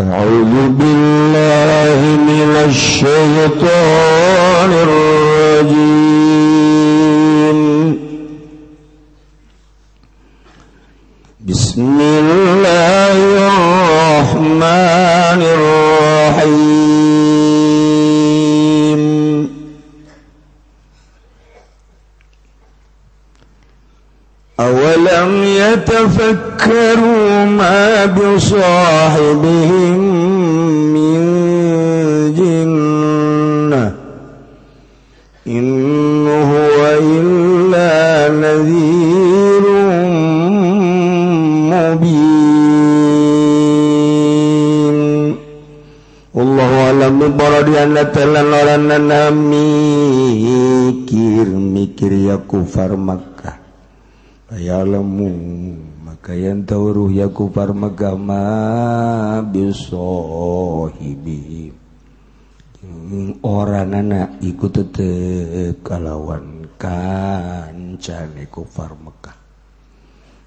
أعوذ بالله من الشيطان الرجيم na mikir mikir ya kufar Makkah. Ayamu maka yang tauruh ya kufar Makkah ma bisohibi. Orang anak ikut tetep kalawan kancane kufar Makkah.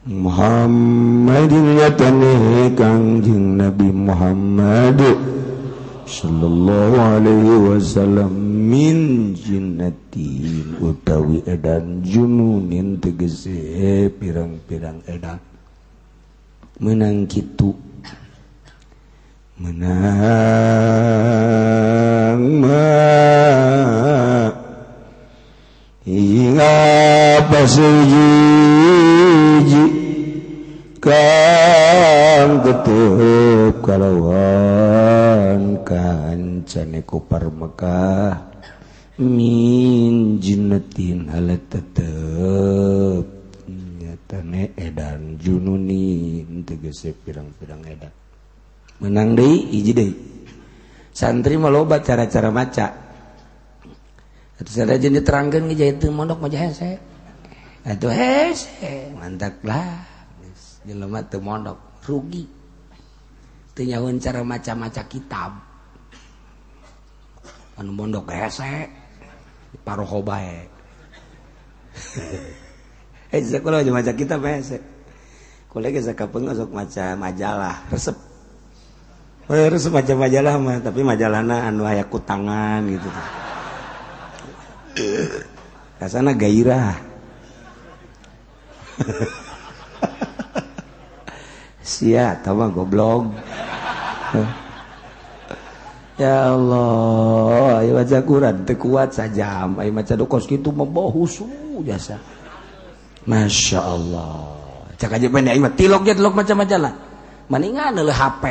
Muhammadin yatane kangjeng Nabi Muhammad sallallahu Alaihi Wasallam min jinnati utawi edan jununin tegese pirang-pirang edan. Menang kitu Itin tetepnyatane Edan Jununi tegese pirang-pirang Edan. Menang deui iji deui. Santri melobat cara-cara maca. Terus ada jenis terangkan itu mondok maja hese atuh hese mantap lah. Jelema teu mondok rugi. Teu nyahoeun cara maca-maca kitab. Anu mondok hese parohobae eh sekolah aja maca kitab eh se sakapeung sok maca majalah resep. Oleh resep maca majalah mah tapi majalahna anu aya kutangan gitu. Kasana gairah. Sia tawa goblok. ya Allah wajaguran tekuat saja maca dokos gitu membahu suhu jasa. Masya Allah. Cak aja pendek ayo tilok ya tilok macam-macam lah. Mendingan leh HP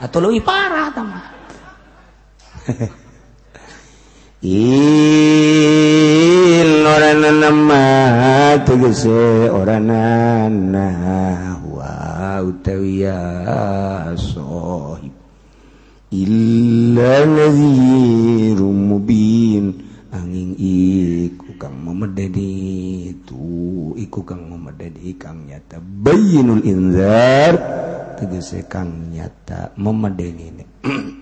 atau lebih parah tama Il orang nama tegese orang nana wa utawiya soh. illa nadhirun mubin. Angin iku kang memedeni tu iku kang memedeni kang nyata bayinul inzar. Tegese kang nyata memedeni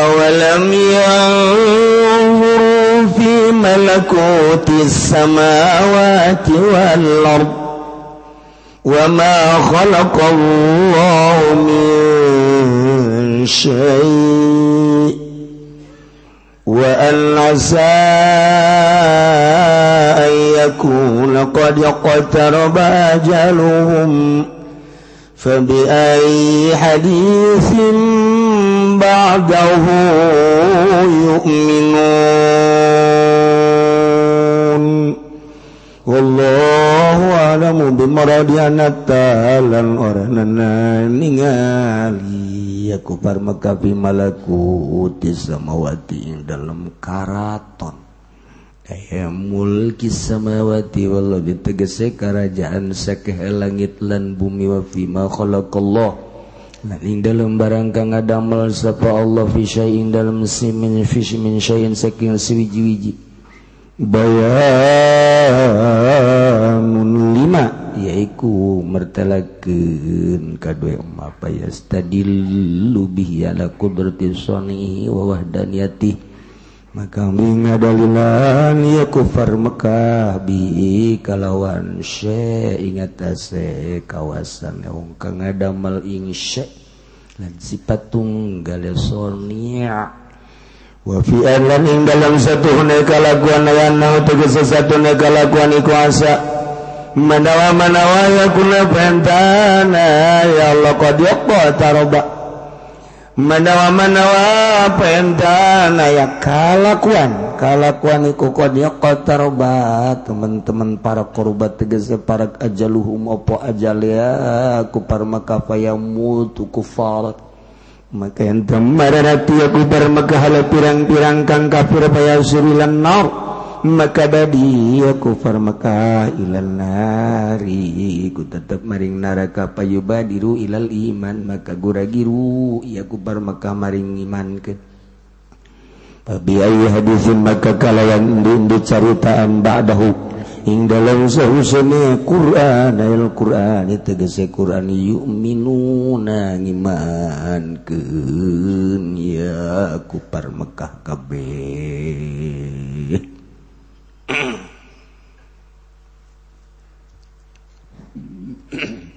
awalam yanzuru fi malakuti samawati wal ardh وما خلق الله من شيء وأن عسى أن يكون قد اقترب أجلهم فبأي حديث بعده يؤمنون wallahu a'lamu bimaradiana talan oranana ningali. Aku parmaka fi malakuti samawati ing dalam karaton. Aya mulki samawati wal tegese kerajaan sakeh langit lan bumi wa fi ma khalaqallah. Lan ing dalam barang kang ngadamel sapa Allah fi syai'in dalam simin fi min syai'in saking siwiji-wiji bayanunlima yaiku mertelakeun kadue apa ya stadil lubih ala kudrati sonihi wa wahdaniyati maka mingadalilan ya kufar Mekah bi kalawan sye ingat ase kawasan wong kang ngadamel ing sye lan sifat tunggal sonia Wafi ing dalam satu hunai kalakuan wana tegese satu hunai kuasa iku Manawa manawa ya kuna pentana ya Allah qad yaqba taroba. Manawa manawa pentana ya kalakuan kalakuan iku qad yaqba taroba. Teman-teman para korbat tegese para ajaluhum opo ajalia ku parmakafaya mutu kufarat. maka yang mararati aku bermegahlah pirang-pirang kang kafir bayar surilan nar. Maka badi aku farmaka ilal nari. Ku tetap maring naraka payuba diru ilal iman. Maka gura giru iya ku maka maring iman ke. Babi ayu hadisin maka kalayan indu-indu caritaan ba'dahu. ing dalam sahusane Quran ayat Quran tegese Quran yu'minuna ngimankeun ya kupar Mekah kabeh Mm-hmm.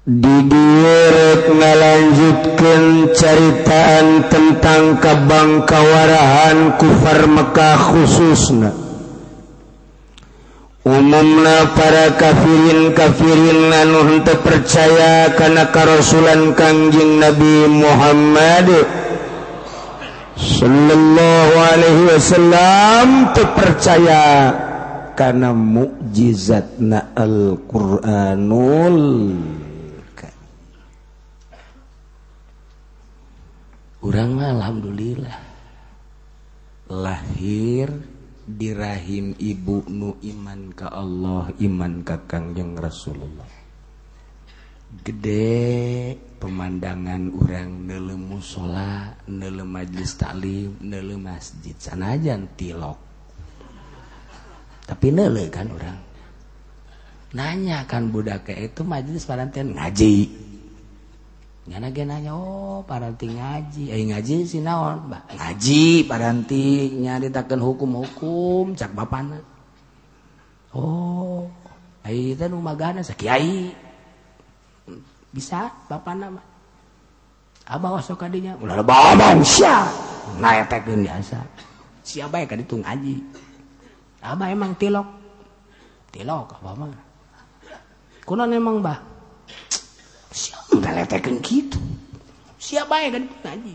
Didirik melanjutkan ceritaan tentang kabangkawarahan kufar Mekah khususna. Umumna para kafirin kafirin anu henteu percaya kana karosulan Kangjeng Nabi Muhammad sallallahu alaihi wasallam teu percaya kana mukjizatna Al-Qur'anul Urang alhamdulillah lahir di rahim ibu nu iman ka Allah iman ka Kangjeng Rasulullah. Gede pemandangan urang nelemu sholat, nele majlis taklim, nele masjid sanajan tilok. Tapi nele kan orang. Nanya kan budak itu eh, majlis parantian ngaji. oh paranti ngaji. Eh, ngaji sinaon bah, ngaji paranti nyaritakan hukum-hukum cak bapana. Oh eh, itu magana sakiai bisa bapana mah. Abah wasok kadinya ulah bawa sia. Naetekeun biasa. Siapa ya ka ditung ngaji. Abah emang tilok. Tilok apa mah. Kunon emang bah? meletekan gitu siapa ya kan ngaji.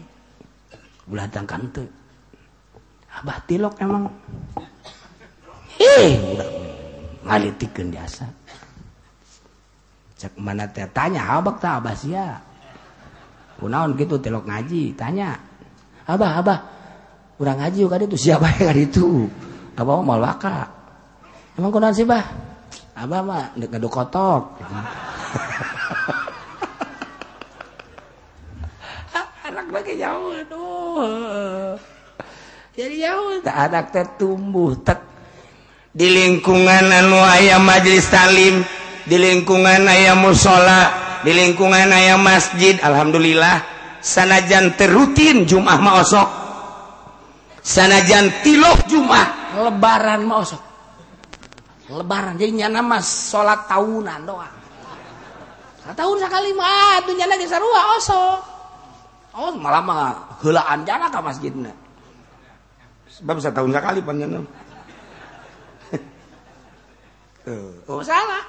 Ulah tangkan tuh abah tilok emang. Eh ngalitikan biasa. Cek mana teh tanya abah tak abah sia? Kunaon gitu tilok ngaji tanya. Abah abah urang ngaji kali itu siapa yang kali itu abah mau waka emang kunaon sih bah? Abah mah dek kotok. lagi jauh aduh jadi jauh tak ada teh tumbuh tak di lingkungan anu ayam majelis talim di lingkungan ayam musola di lingkungan ayam masjid alhamdulillah. Sanajan terutin jumah maosok sanajan tilok jumah. Lebaran maosok lebaran jadi nyana mas sholat tahunan doang. Tahun sekali mah tuh nyana geus sarua osok. Oh, malah mah helaan jana ka masjidna. Sebab setahun sekali panjang. oh, salah.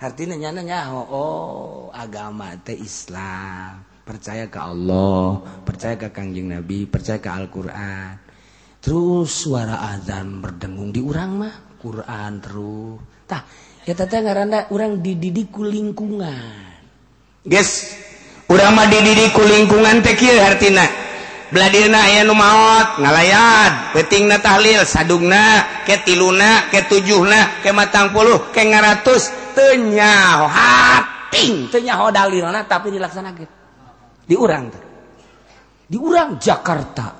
Artinya nyana nyaho, oh agama teh Islam. Percaya ke Allah, percaya ke Kangjeng Nabi, percaya ke Al-Quran. Terus suara azan berdengung di urang mah, Quran terus. Tah, ya tete ngaranda urang dididik ku lingkungan. Guys, urama dididi ku lingkungan tekir hartina. Bladirna aya nu maot ngalayat petingna tahlil sadungna ke tiluna ke tujuhna ke matang puluh ke ngaratus tenyaho hating. Tenyaho dalilna tapi dilaksanakan diurang tuh diurang Jakarta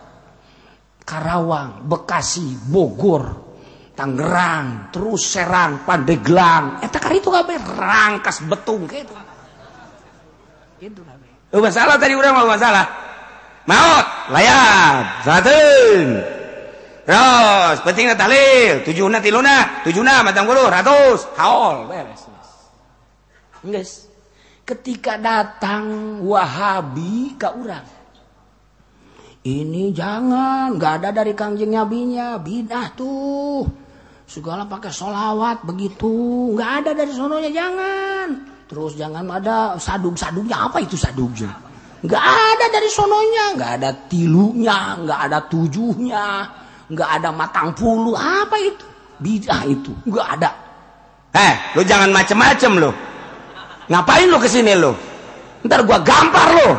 Karawang Bekasi Bogor Tangerang terus Serang Pandeglang. Eta kari itu kabeh rangkas betung kitu gitu masalah tadi udah mau masalah. Maut layar satu terus penting talil tujuh na tiluna tujuh na matang bulu ratus. Haul beres. Guys ketika datang wahabi ke orang ini jangan nggak ada dari kangjeng nabinya bidah tuh. Segala pakai solawat begitu nggak ada dari sononya jangan terus jangan ada sadung-sadungnya. Apa itu sadungnya? Nggak ada dari sononya. Nggak ada tilunya. Nggak ada tujuhnya. Nggak ada matang puluh. Apa itu? Bidah itu. Nggak ada. Eh lo jangan macem-macem lo ngapain lo ke sini lo ntar gua gampar lo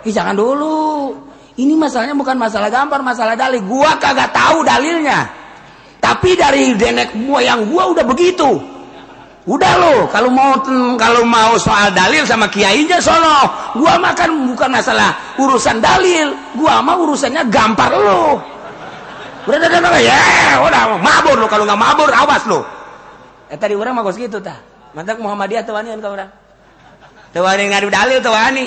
Ih, jangan dulu. Ini masalahnya bukan masalah gampar masalah dalil. Gua kagak tahu dalilnya. Tapi dari denek moyang gua udah begitu udah lo kalau mau kalau mau soal dalil sama kiainya sono. Gua makan bukan masalah urusan dalil. Gua mah urusannya gampar lo udah udah udah ya udah. Mabur lo kalau nggak mabur awas lo eh tadi orang mah gitu tah. Mantap Muhammadiyah tuh wani kan orang? Tuh wani ngadu dalil tuh wani.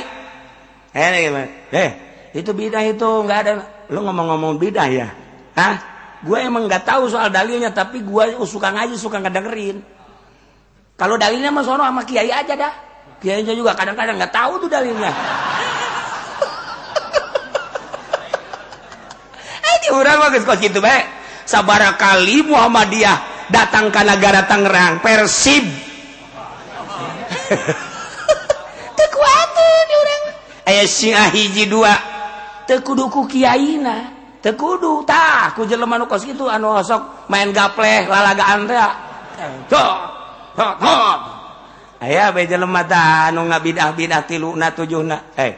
Eh gimana? Eh itu bidah itu nggak ada. Lo ngomong-ngomong bidah ya? Hah? gue emang nggak tahu soal dalilnya tapi gue suka ngaji suka ngedengerin kalau dalilnya mah sono sama kiai aja dah. Kiainya juga kadang-kadang nggak tahu tuh dalilnya. Ini orang bagus kok gitu baik sabara kali Muhammadiyah datang ke negara Tangerang Persib. Kekuatan orang. Ayah si hiji dua. Tekuduku kiaina tekudu. Tak ku jelema nu kos kitu anu sok main gapleh lalagaan teh cok aya beja lemata anu ngabidah bidah tilu na tujuh na. Eh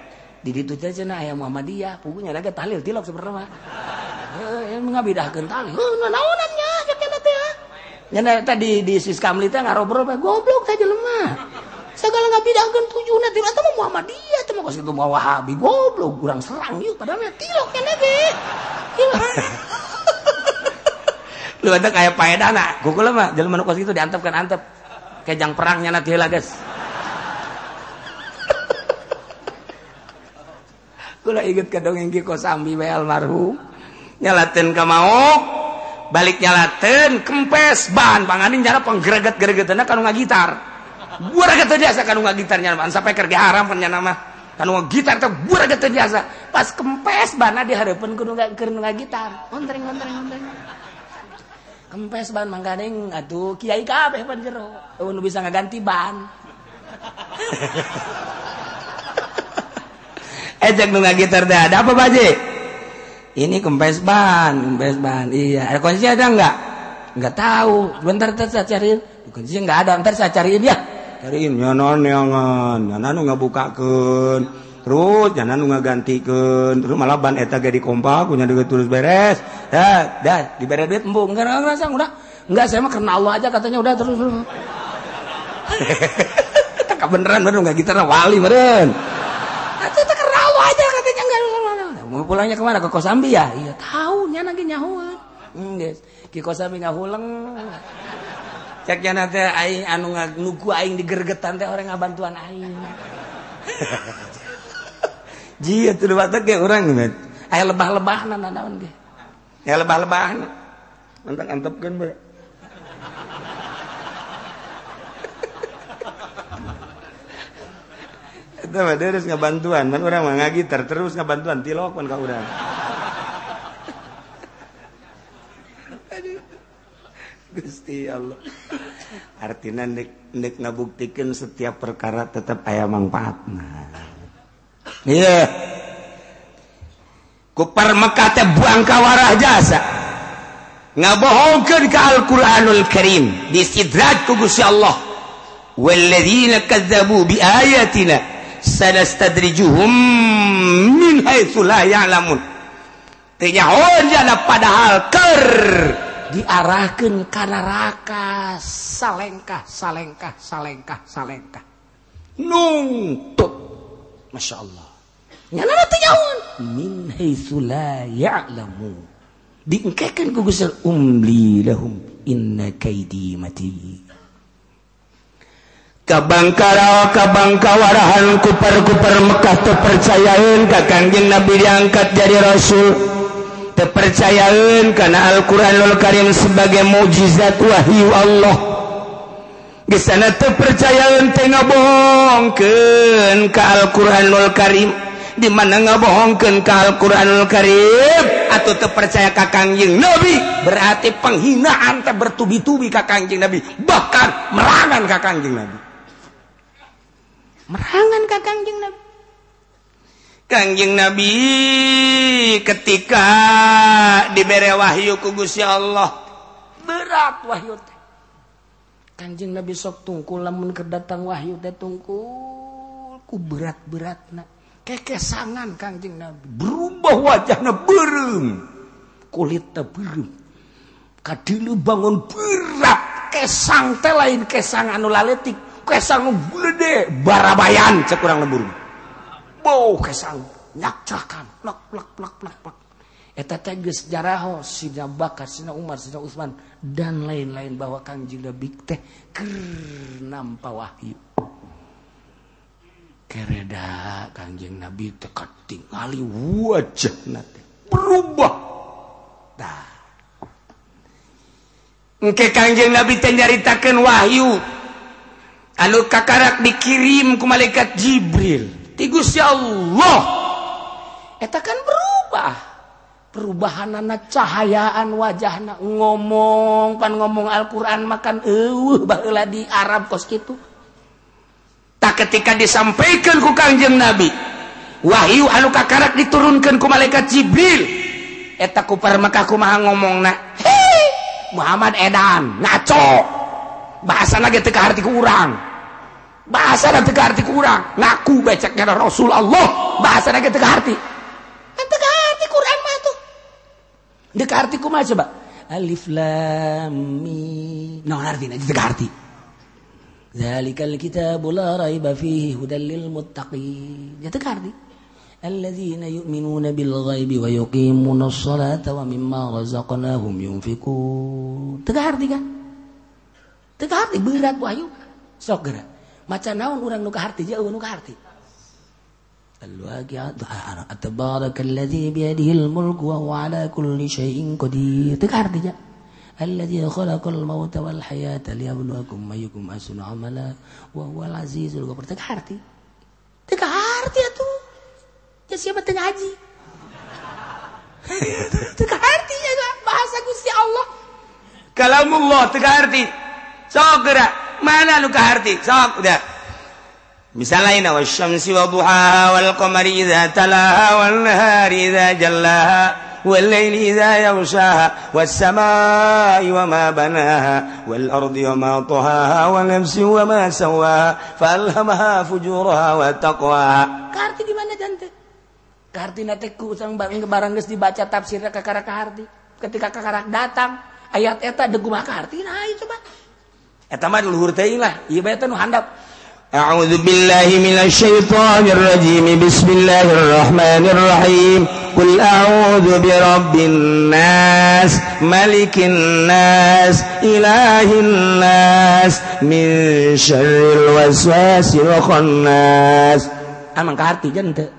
di ditu aja na ayah Muhammadiyah. Pugunya lagi talil tilok sebenarnya eh ngabidah kental naonannya katanya teh nyana tadi di sis kamli teh ngarobrol goblok teh jelema. segala ngabidahkeun kan tujuh na tilu atau Muhammadiyah teh mau kasih tuh mau Wahabi goblok kurang serang yuk padahal tilok kan nabi lu ada kayak paedah nak kukul mah jalan manukos itu diantepkeun antep. kejang perangnya na guys. Kula inget ke dongeng ki kosambi bae almarhum. Nyalaten ka mau balik nyalaten kempes ban. Panganin cara penggreget-gregetna kanu ngagitar buaraget teu biasa kanu ngagitar nyana bahan sampai keur haram kan nama. Kanu ngagitar teh buaraget teu biasa. Pas kempes bana di hareupeun kudu keur ngagitar ontring ontring ontring kempes ban manggadeng atuh kiai kabeh pan jero. Nu bisa ngaganti ban. Ejek nu gitar dah ada apa baje ini kempes ban kempes ban. Iya ada kunci ada nggak? Nggak tahu. Bentar saya cariin. Kunci nggak ada. Ntar saya cariin ya. Nyanon ngabukaken terus jangan nu ngagantikan. Terus laban eta ge dikompak punya duit terus beres. Ya dah dibere duit embung. Enggak ngerasa udah. Enggak saya mah karena Allah aja katanya. Udah terus tak beneran bener enggak gitar wali beren itu tak karena Allah aja katanya. Enggak mau pulangnya kemana? Ke Kosambi ya? Iya tahu nya lagi nyahuan. Hmm, enggak ke Kosambi ngahuleng. Ceknya nanti aing anu nuku aing digergetan teh orang ngabantuan aing. lebah-lebah lebah-lebah nggak bantuan kan orang mah gitar terus nggak bantuan tilok pun kau orang Gusti Allah. Artinya nek, nek ngabuktikan setiap perkara tetap ayam manfaatna. yeah. kupar Mekate buangkawarah jasa. Ngabohongkan ke Alquranul Karim. Disidrat ku Gusti Allah. Walladzina kadzabu biayatina sanastadrijuhum min haitsu la ya'lamun. Tanya hojana padahal ker diarahkan ka neraka. Salengkah salengkah salengkah salengkah. Nungtut Masya Allah. Ku gugusan umli lahum inna kaidi mati. Kabangkara kabangkawarahan kupar kupar Mekah terpercayain ka kanjeng Nabi diangkat jadi rasul. Terpercayain karena Al-Quranul Karim sebagai mukjizat wahyu Allah. di sana percayaan teh ngabohongkeun ka Al-Qur'anul Karim. Di mana ngabohongkeun ka Al-Qur'anul Karim? Atau teu percaya ka Kangjeng Nabi. Berarti penghinaan teh bertubi-tubi ka Kangjeng Nabi. Bahkan merangan ka Kangjeng Nabi. Merangan ka Kangjeng Nabi. Kangjeng Nabi ketika diberi wahyu ku Gusti Allah. Berat wahyu teh. Kanjing Nabi sok tungkul lamun kedatang Wahyu teh tungkul ku berat-berat nak kekesangan Kanjing Nabi. Berubah wajahnya beureum kulit teh beureum kadilu bangun berat. Kesang teh lain kesang anu laletik. Kesang anu gede. Barabayan cek kurang lembur boh kesang. Nyakcakan. Plak plak plak plak plak. eta teges jaraho Sina Bakar Sina Umar Sina Utsman dan lain-lain bahwa kanjeng Nabi teh keur nampa wahyu. Kereda kanjeng Nabi teh katingali wajahna teh berubah. Dah. Engke kanjeng Nabi teh nyaritakeun wahyu anu kakarak dikirim ku malaikat Jibril. Ti ya Allah. Eta kan berubah. perubahan anak cahayaan wajah na ngomong pan ngomong Alquran makan uh baheula di Arab kos kitu. Tak ketika disampaikan ku kangjeng Nabi Wahyu anu kakarak diturunkan ku malaikat Jibril. Eta ku maha ngomong na hei Muhammad edan ngaco. Bahasa lagi teka arti kurang bahasa lagi teka arti kurang ngaku becaknya Rasul Allah bahasa lagi teka harti. Deka arti kumaha coba? Alif lam mim. Naon artina? Deka arti. Zalikal kitabu la raiba fihi hudal lil muttaqin. Ya teka arti. Alladzina yu'minuna bil ghaibi wa yuqimuna as-salata wa mimma razaqnahum yunfikun. Teka arti kan? Teka arti berat wahyu. Sok geura. Maca naon urang nu kaharti jeung nu kaharti. Harti تبارك الذي بيده الملك وهو على كل شيء قدير. تكارتي الذي خلق الموت والحياة ليبلوكم أيكم أحسن عملا وهو العزيز الغفور. تكارتي تكارتي itu ya siapa tengah haji tekarti ya bahasa Gusti Allah kalamullah tekarti sok gerak mana lu misalnya wasyamsi wa duhaha wal qamari idza talaha wal nahari idza jallaha wal ardi wa ma وما wa والأرض وما طهاها ونفس وما سواها فألهمها فجورها وتقواها كارتي gimana jante Kaharti nate ku sang bang barang geus dibaca tafsirna ka karaka harti. Ketika kakara datang ayat eta degumah ka harti nah coba. Eta mah luhur teuing lah, ieu bae teh nu handap. أعوذ بالله من الشيطان الرجيم بسم الله الرحمن الرحيم قل أعوذ برب الناس ملك الناس إله الناس من شر الوسواس الخناس Emang ah, ente?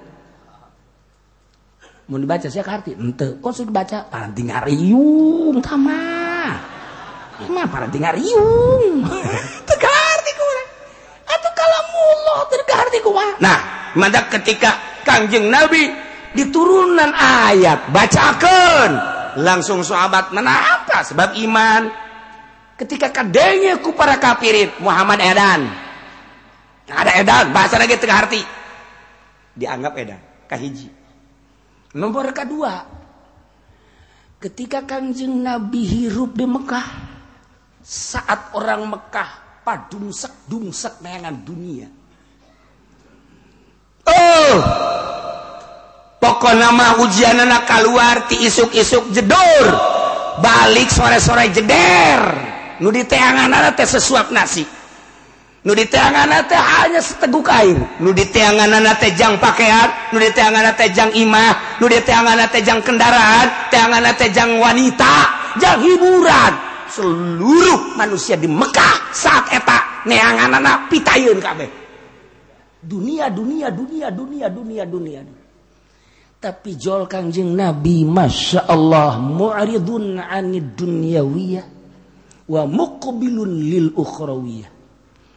Mau dibaca sia kearti? henteu. Kok sudah baca? Paranti ngariung, tamah. Emang paranti ngariung. Nah, manda ketika kanjeng Nabi diturunan ayat bacakan. Langsung sahabat mana apa sebab iman. Ketika kadenya ku para kafirin Muhammad Edan. Ada Edan bahasa lagi tengah arti. Dianggap Edan kahiji. Nomor kedua ketika kanjeng Nabi hirup di Mekah saat orang Mekah padungsek dungsek neangan dunia. oh pokok nama ujian anak keluar ti isuk-isuk jedor balik sore-sore jeder. Nu di teangan anak teh sesuap nasi. Nu di teangan anak teh hanya seteguk kain nu di teangan anak teh jang pakaian nu di teangan anak teh jang imah. Nu di teangan anak teh jang kendaraan. Teangan anak teh jang wanita. Jang hiburan. Seluruh manusia di Mekah saat eta neangan anak pitayun kabeh. Dunia dunia dunia dunia dunia dunia. Tapi jol kanjeng Nabi Masya Allah mu'ridun anid dunyawiyah wa muqbilun lil ukhrawiyah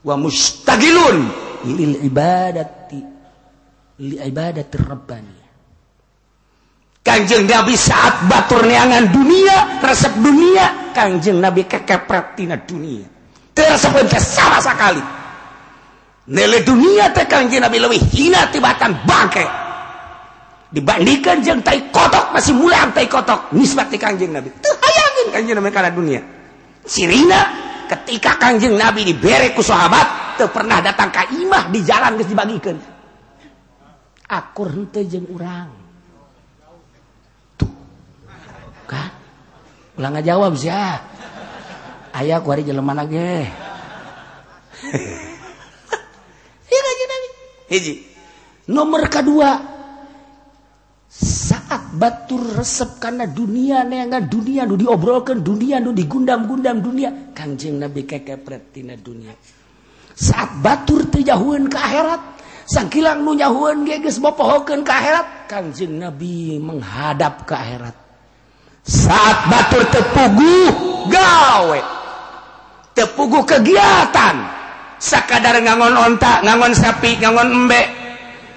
wa mustagilun lil ibadati li ibadati rabbani Kanjeng Nabi saat batur neangan dunia resep dunia Kanjeng Nabi kekepret tina dunia. Teresep sama sekali nilai dunia tekan Nabi lebih hina tibatan bangke. Dibandingkan jeng tai kotok masih mulang tai kotok. Nisbat kanjeng Nabi. Tuh hayangin kanjeng Nabi karena dunia. Sirina ketika kanjeng Nabi diberi ku sahabat tuh pernah datang ke imah di jalan geus dibagikan. Akur henteu jeng urang. Tuh. Kan? Ulah ngajawab sih ayah aya ku hari jelema ge hiji. Nomor kedua saat batur resep karena dunia nega dunia nu diobrolkan dunia nu digundam-gundam dunia kangjeng nabi kekepret tina dunia. Saat batur terjauhan ke akhirat sang kilang nu nyahuan geges bopohokan ke akhirat kangjeng nabi menghadap ke akhirat. Saat batur tepugu gawe. Tepugu kegiatan. sakadar ngangon ontak ngangon sapi ngangon embek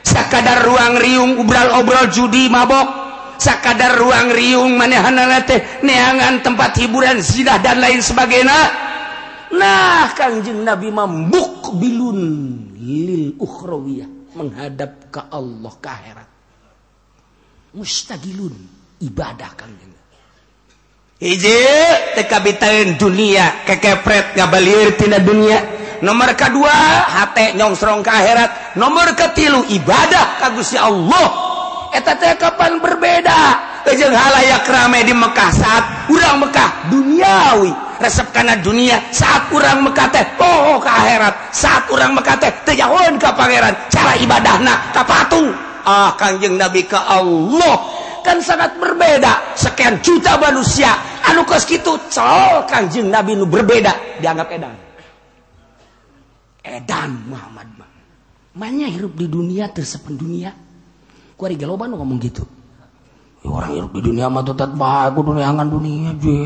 sakadar ruang riung ubral-obrol judi mabok. Sakadar ruang riung manehanana teh neangan tempat hiburan zidah dan lain sebagainya. Nah kanjeng Nabi mambuk bilun lil ukhrawiyah menghadap ke Allah ke akhirat. Mustagilun ibadah kanjeng. Hiji teka dunia kekepret ngabalir tina dunia. nomor kedua hati nyongsrong akhirat. Nomor ketilu ibadah kagusi Allah. Eta teh kapan berbeda? Jeung halayak rame di Mekah saat urang Mekah duniawi. Resep karena dunia saat urang Mekah teh oh ke akhirat. Saat urang Mekah teh tejauhan ke pangeran. Cara ibadahna ka patung ah kanjeng Nabi ke Allah. Kan sangat berbeda. Sekian juta manusia. Anu kos gitu col kanjeng Nabi nu berbeda. Dianggap edan. edan Muhammad mah Manya hirup di dunia tersepen dunia. Kuari galoban ngomong gitu. Ya, orang hirup di dunia mah tetap bagus dunia angan dunia je.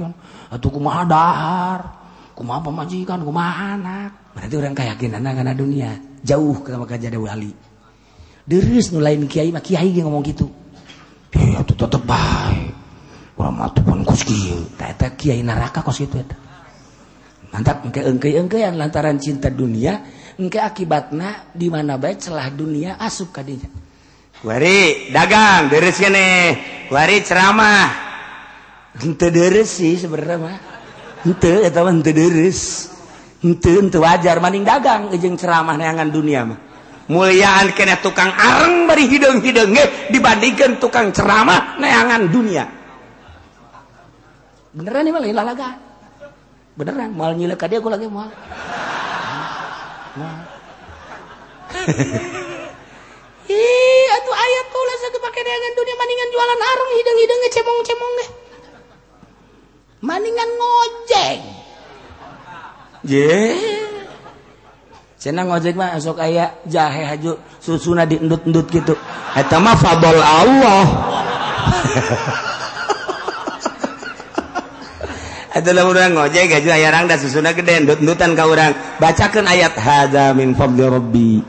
Kan. Atau kumaha dahar. Kumaha pemajikan, kumaha anak. Berarti orang keyakinan anak dunia. Jauh ke maka jadi wali. Deris nulain kiai mah kiai ge ngomong gitu. Ya tetep baik. Orang mah pun kos kieu. Eta kiai neraka kos gitu eta. mantap engke engke engkean lantaran cinta dunia engke akibatnya di mana baik celah dunia asup kadinya kuari dagang deres kene. Kuari ceramah. Ente deres sih sebenarnya mah. Ente eta mah ente deres ente ente wajar maning dagang jeung ceramah neangan dunia mah. Muliaan kena tukang areng bari hidung-hidung dibandingkan tukang ceramah neangan dunia. Beneran ini malah lalagaan beneran mal nyilek dia gue lagi mal. Mal ih atuh ayat tuh lah satu pakai dengan dunia maningan jualan arung hidung hidung cemong cemong deh. Maningan ngojek. Je eh. Cina ngojek mah sok ayah jahe haju susuna diendut endut gitu. Eta mah fadol Allah. adalah orang ngojek gaji aya rang da susuna gede endut-endutan ka urang. Bacakeun ayat hadza min fadli rabbi.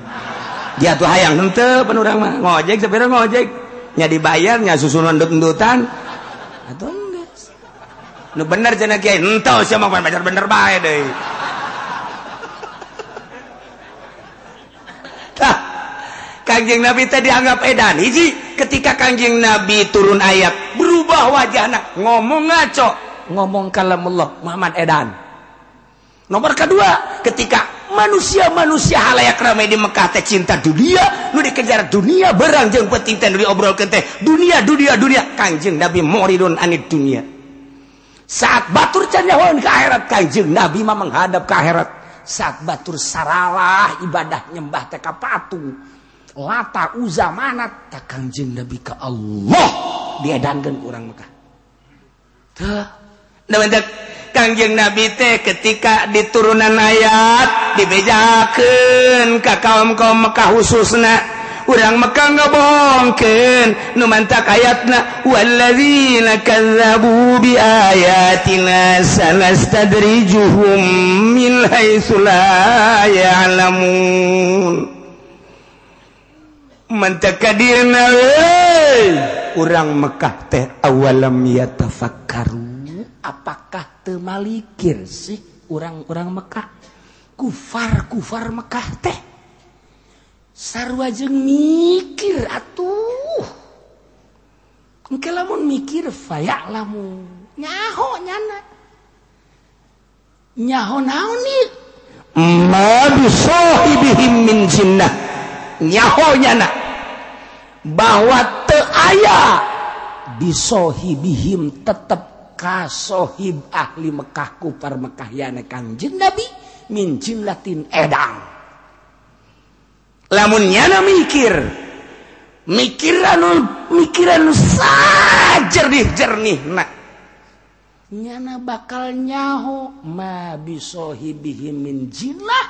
Dia tuh hayang henteu pan urang mah. Ngojek sapira ngojek. Nya dibayar nya susuna endut-endutan atuh geus nu bener cenah kiai henteu sia mah bener bener bae deui. Kanjeng Nabi tadi dianggap edan. Hiji ketika Kanjeng Nabi turun ayat berubah wajahnya ngomong ngaco ngomong kalamullah Muhammad Edan. Nomor kedua ketika manusia-manusia halayak ramai di Mekah teh cinta dunia nu dikejar dunia berang jeung penting teh nu diobrolkeun teh dunia dunia dunia. Kanjeng Nabi Moridun anid dunia. Saat batur can ke akhirat kanjeng Nabi mah menghadap ke akhirat. Saat batur saralah ibadah nyembah teh ka patung. Lata uza manat tak kanjeng Nabi ke Allah. Diadangkan kurang Mekah. Tuh, Kangjeng Nabi teh ketika diturunan ayat dibejaken ka kaum kaum Mekkah khususna urang Mekkah ngabongkeun. Nu mantak ayatna walladzina kadzabu biayatina sanastadrijuhum min haitsu la ya'lamun. Mantak dirna urang Mekkah teh awalam yatafakkaru. Apakah temalikir sih orang-orang Mekah? Kufar kufar Mekah teh. Sarwa jeung mikir atuh. Engke lamun mikir fayak lamu. Nyaho nyana. Nyaho naon nih ma bisahibihim min jinnah nyaho nyana. Bahwa teu aya. Bisohibihim tetap Mekah sohib ahli Mekah kupar Mekah yana kanjeng Nabi min jimlatin edang. Lamun nyana mikir, mikiran mikiran mikir sajernih jernih nak. Nyana bakal nyaho ma bisohibihi min jilah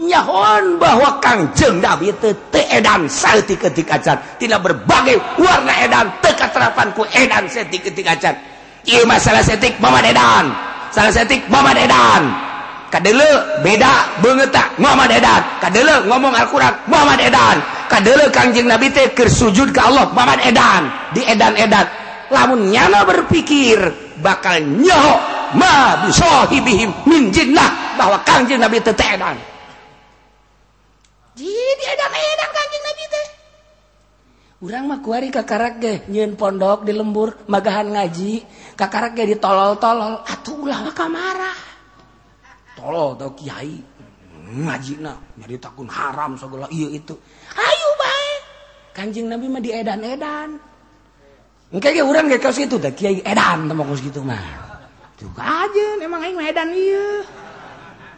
nyahon bahwa kangjeng Nabi itu edan salti ketika can tidak berbagai warna edan teka terapanku edan salti ketika can Ima salah setik mama dedan. Salah setik mama dedan. Kadele beda banget tak? Mama dedan. Kadele ngomong Al-Quran mama dedan. Kadele kangjeng Nabi teh kersujud ke Allah mama dedan. Di edan-edan. Lamun nyana berpikir bakal nyaho ma bisahibihim min jinnah bahwa kangjeng Nabi teh edan. Jadi edan-edan kangjeng Nabi teh. urang makuari kakarak ge nyeun pondok di lembur magahan ngaji kakarak ge ditolol-tolol atuh ulah kamarah. Tolol tau kiai. Ngaji na nyari takun haram segala iya itu. Ayo bae kanjing nabi mah diedan edan engke ge urang ge kaos itu teh kiai edan teu kaos gitu mah. Tuh aja emang aing mah edan iya.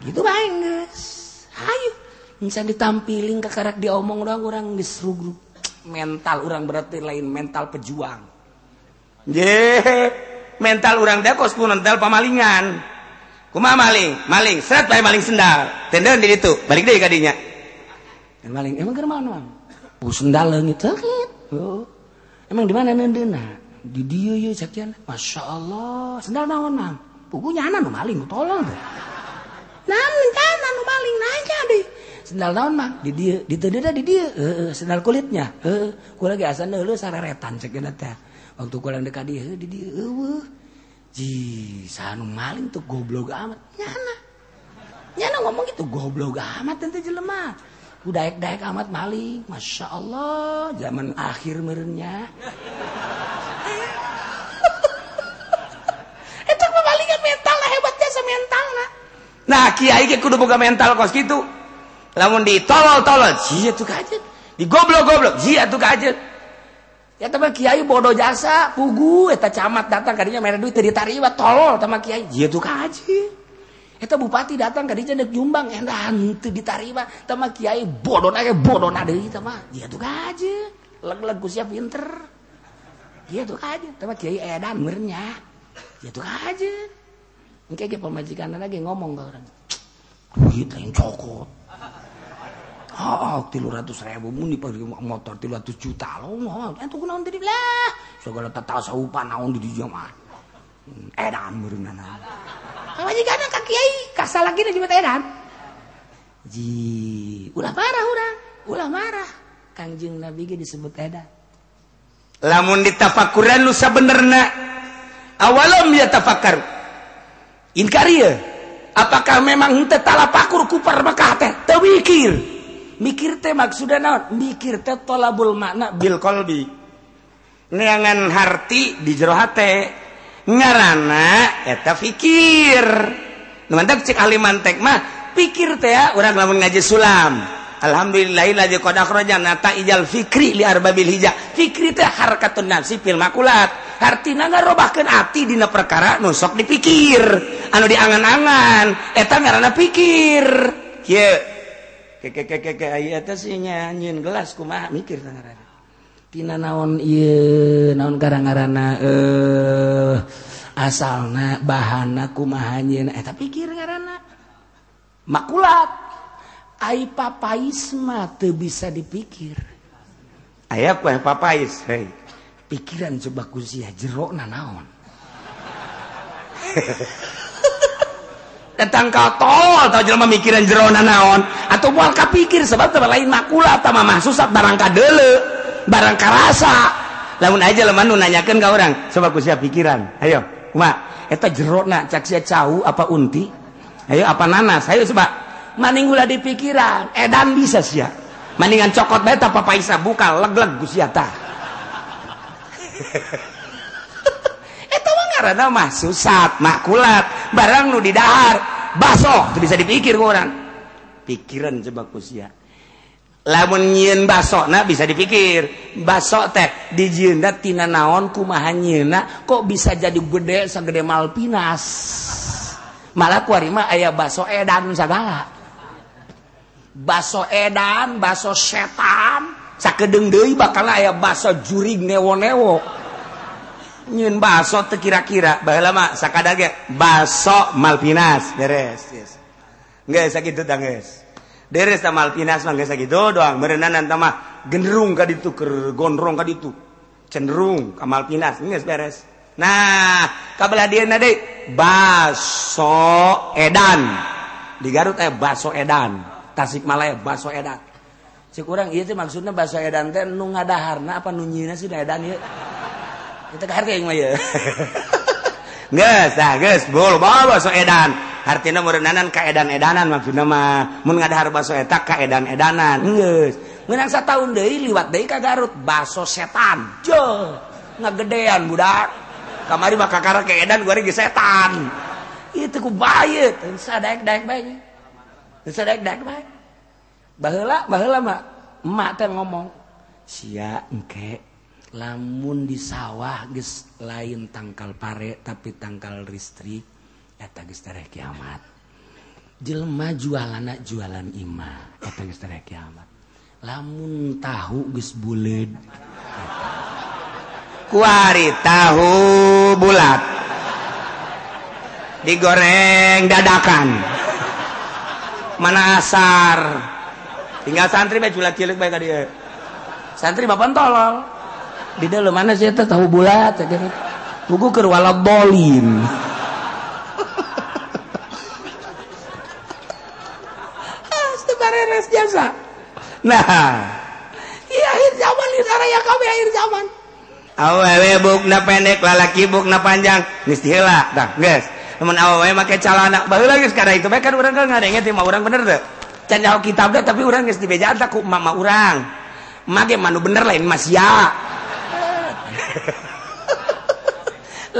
Gitu bae geus. Ayo misalnya ditampiling kakarak diomong doang urang geus grup mental orang berarti lain mental pejuang. Je mental orang dekos pun mental pamalingan. Kuma maling? Maling. Seret bae maling sendal. Tendeun di ditu. Balik deui ka dinya maling emang keur mana bu sendal leungit sakit oh. emang di mana neundeuna di dieu ye sakian Masya Allah sendal naon mang? Pugunya anak nu maling tolong deh nah, nah, nah, maling nanya deh sendal naon mah? Di dia di teu di dia. Heeh sendal kulitnya. Heeh ku lagi asa neuleuh sareretan cek teh. Waktu ku lang dekat dia di dia. Eueuh ji sanu maling tuh goblok amat. Nyana. Nyana ngomong gitu goblok amat teh jelema. Daek-daek amat maling. Masya Allah zaman akhir merenya itu pemalingan mental lah hebatnya semental nah nah kiai kudu boga mental kos gitu namun ditolol-tolol digoblok-goblok. Kyai bodoh jasa. Pugu eta camat datang tadinya merah duit ditariwa tolol sama Kyai itu kaji eta bupati datang tadinya dek jumbang enak eh, eh, tuh ditariwa. Sama Kyai bodoh nake bodoh nade itu mah. Dia tuh kaji leg-leg usia pinter. Dia tuh kaji sama Kyai edan mernya dia tuh kaji mungkin kayak pemajikan lagi ngomong ke orang duit lain cokot. Oh, oh, tilu ratus ribu muni motor 300 juta. lo Lah, itu kunaon tadi lah. Segala tatasawupan naon di dieu burung ah. hmm, Edan meureunna. Ah. Kawajikan kaki ay kasar lagi nih jemput edan. Ji, ulah marah udah ulah marah. Kangjeng Nabi gini disebut edan. Lamun ditafakuran nu sabenerna awalom ya tafakar. Inkar Apakah memang tetap lapakur kupar makate teh? mikir teh maksudnya naon? Mikir teh tolabul makna bil kolbi. Neangan harti di jero hate. Ngarana eta fikir. Mantap cek ahli mantek mah pikir teh ya urang lamun ngaji sulam. Alhamdulillahillazi qad akhrajana ta'ijal fikri li arbabil hijab fikri teh harkatun nafsi fil makulat. Hartina ngarobahkeun ati dina perkara nu sok dipikir. Anu diangan-angan eta ngaranna pikir. Kieu nyanyiin gelas kuma mikir Tina naon iye, naon karangarana eh asalna bahana kumahanyin eta eh, pikir ngaranna. Makulat. Ai papais mah teu bisa dipikir. Aya ku papais hei. Pikiran coba ku sia na naon? datang ka tol atau jelma mikiran jerona naon. Atau bual kapikir sebab tempat lain makula atau mama susah barang kadele barang karasa. Lamun aja lemah nu nanyakan ka orang sebab kusia pikiran. Ayo kumaha? Eta jerona cak sia cau apa unti? Ayo apa nanas? Ayo sebab maning ulah di pikiran edan bisa sia. Maningan cokot bae papa isa buka leg-leg kusia karena mah susat makulat. Barang nu didahar baso itu bisa dipikir orang. Pikiran coba kusia. Lamun nyin baso nah bisa dipikir. Baso teh dijinda tina naon kumaha nyina kok bisa jadi gede sagede malpinas? Malah kuari mah aya baso edan sagala. Baso edan baso setan. Sakedeng deui bakal aya baso jurig newo-newo. nyun baso teu kira-kira. Bae lama sakada ge baso malpinas. Beres yes. geus sakitu tah geus deres ta malpinas mah geus sakitu doang. Meureunana tah mah genderung ka ditu keur gondrong ka ditu. Cenderung ka malpinas geus beres. Nah kabelah dieuna deui baso edan. Di Garut aya eh, baso edan. Tasikmalaya baso edan. Si urang ieu teh maksudna baso edan teh nu ngadaharna apa nu nyieuna sih edan ieu edan. Artinya merenanan keedan-edanan maksud nama. Mengadahar baso eta keedan-edanan menang sa tahun dari liwat dari ka Garut baso setan. Jo ngegedean budak. Kamari maka karena keedan gue lagi setan. Itu ku bayet sadek daek bayi sadek daek bayi bahula bahula mak emak teh ngomong sia engke lamun di sawah guys lain tangkal pare tapi tangkal listrik eta gestere kiamat. Jelma jualan jualan Imah eta gestere kiamat. Lamun tahu guys bulet kuari tahu bulat digoreng dadakan. Mana asar. Tinggal santri bae culak-cilik bae ka dieu santri bapak tolol. Di dalam mana sih tahu bulat buku ke walad bolin beres jasa. Nah. Iya akhir zaman di ya kami akhir zaman. Awewe bukna pendek lalaki bukna panjang. Geus heula tah geus namun awewe make calana baheula geus karena itu. Bae kan kan ngadenge teh mah urang bener teh can kitab teh tapi urang geus dibejaan tak ku mama urang mage manu bener lain mas ya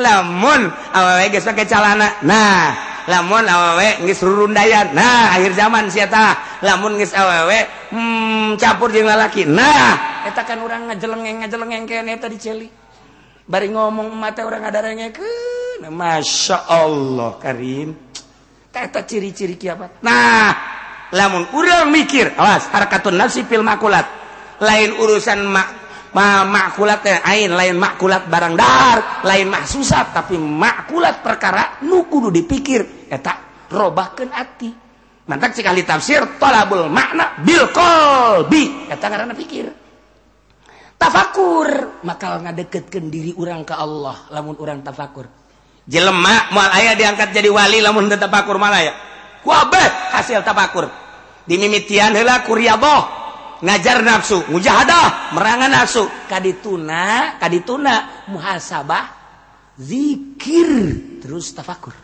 lamun awewe geus pake calana. Nah lamun awewe geus rurundayan. Nah akhir zaman siata lamun geus awewe hmm, campur jeung lalaki. Nah. Eta kan urang ngajelengeng ngajelengeng kene eta celi bari ngomong mate urang ngadarengekeun masya Allah Karim. Eta ciri-ciri kiamat. Nah lamun urang mikir awas harakatun nafsi fil makulat lain urusan mak makulatnya air lain makulat barang dar lain mah susah tapi makulat perkara nu kudu dipikir. Eta robahkan hati mantap sekali tafsir tolabul makna bil kolbi eta karena pikir. Tafakur makal ngadeketkan diri orang ke Allah lamun orang tafakur. Jelema moal ayah diangkat jadi wali lamun teu tafakur malaya kuabeh hasil tafakur. Dimimitian heula ku riyadhah ngajar nafsu mujahadah merangan nafsu. Kadituna kadituna muhasabah zikir terus tafakur.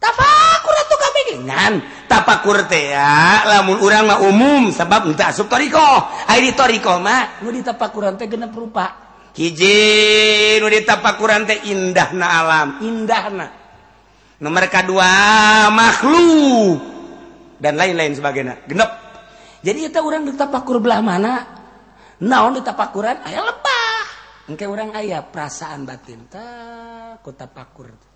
Tafakur atau kami. Dengan tafakur teh ya lamun urang mah umum sebab entah asup toriko. Ai di toriko mah nu di tafakuran teh genep rupa hiji nu di tafakuran teh indahna alam indahna. Nomor kedua makhluk dan lain-lain sebagainya. Genep. jadi kita orang ditapakur belah mana? Naon ditapakuran ayah lebah. Engke orang ayah perasaan batin. Tak kota pakur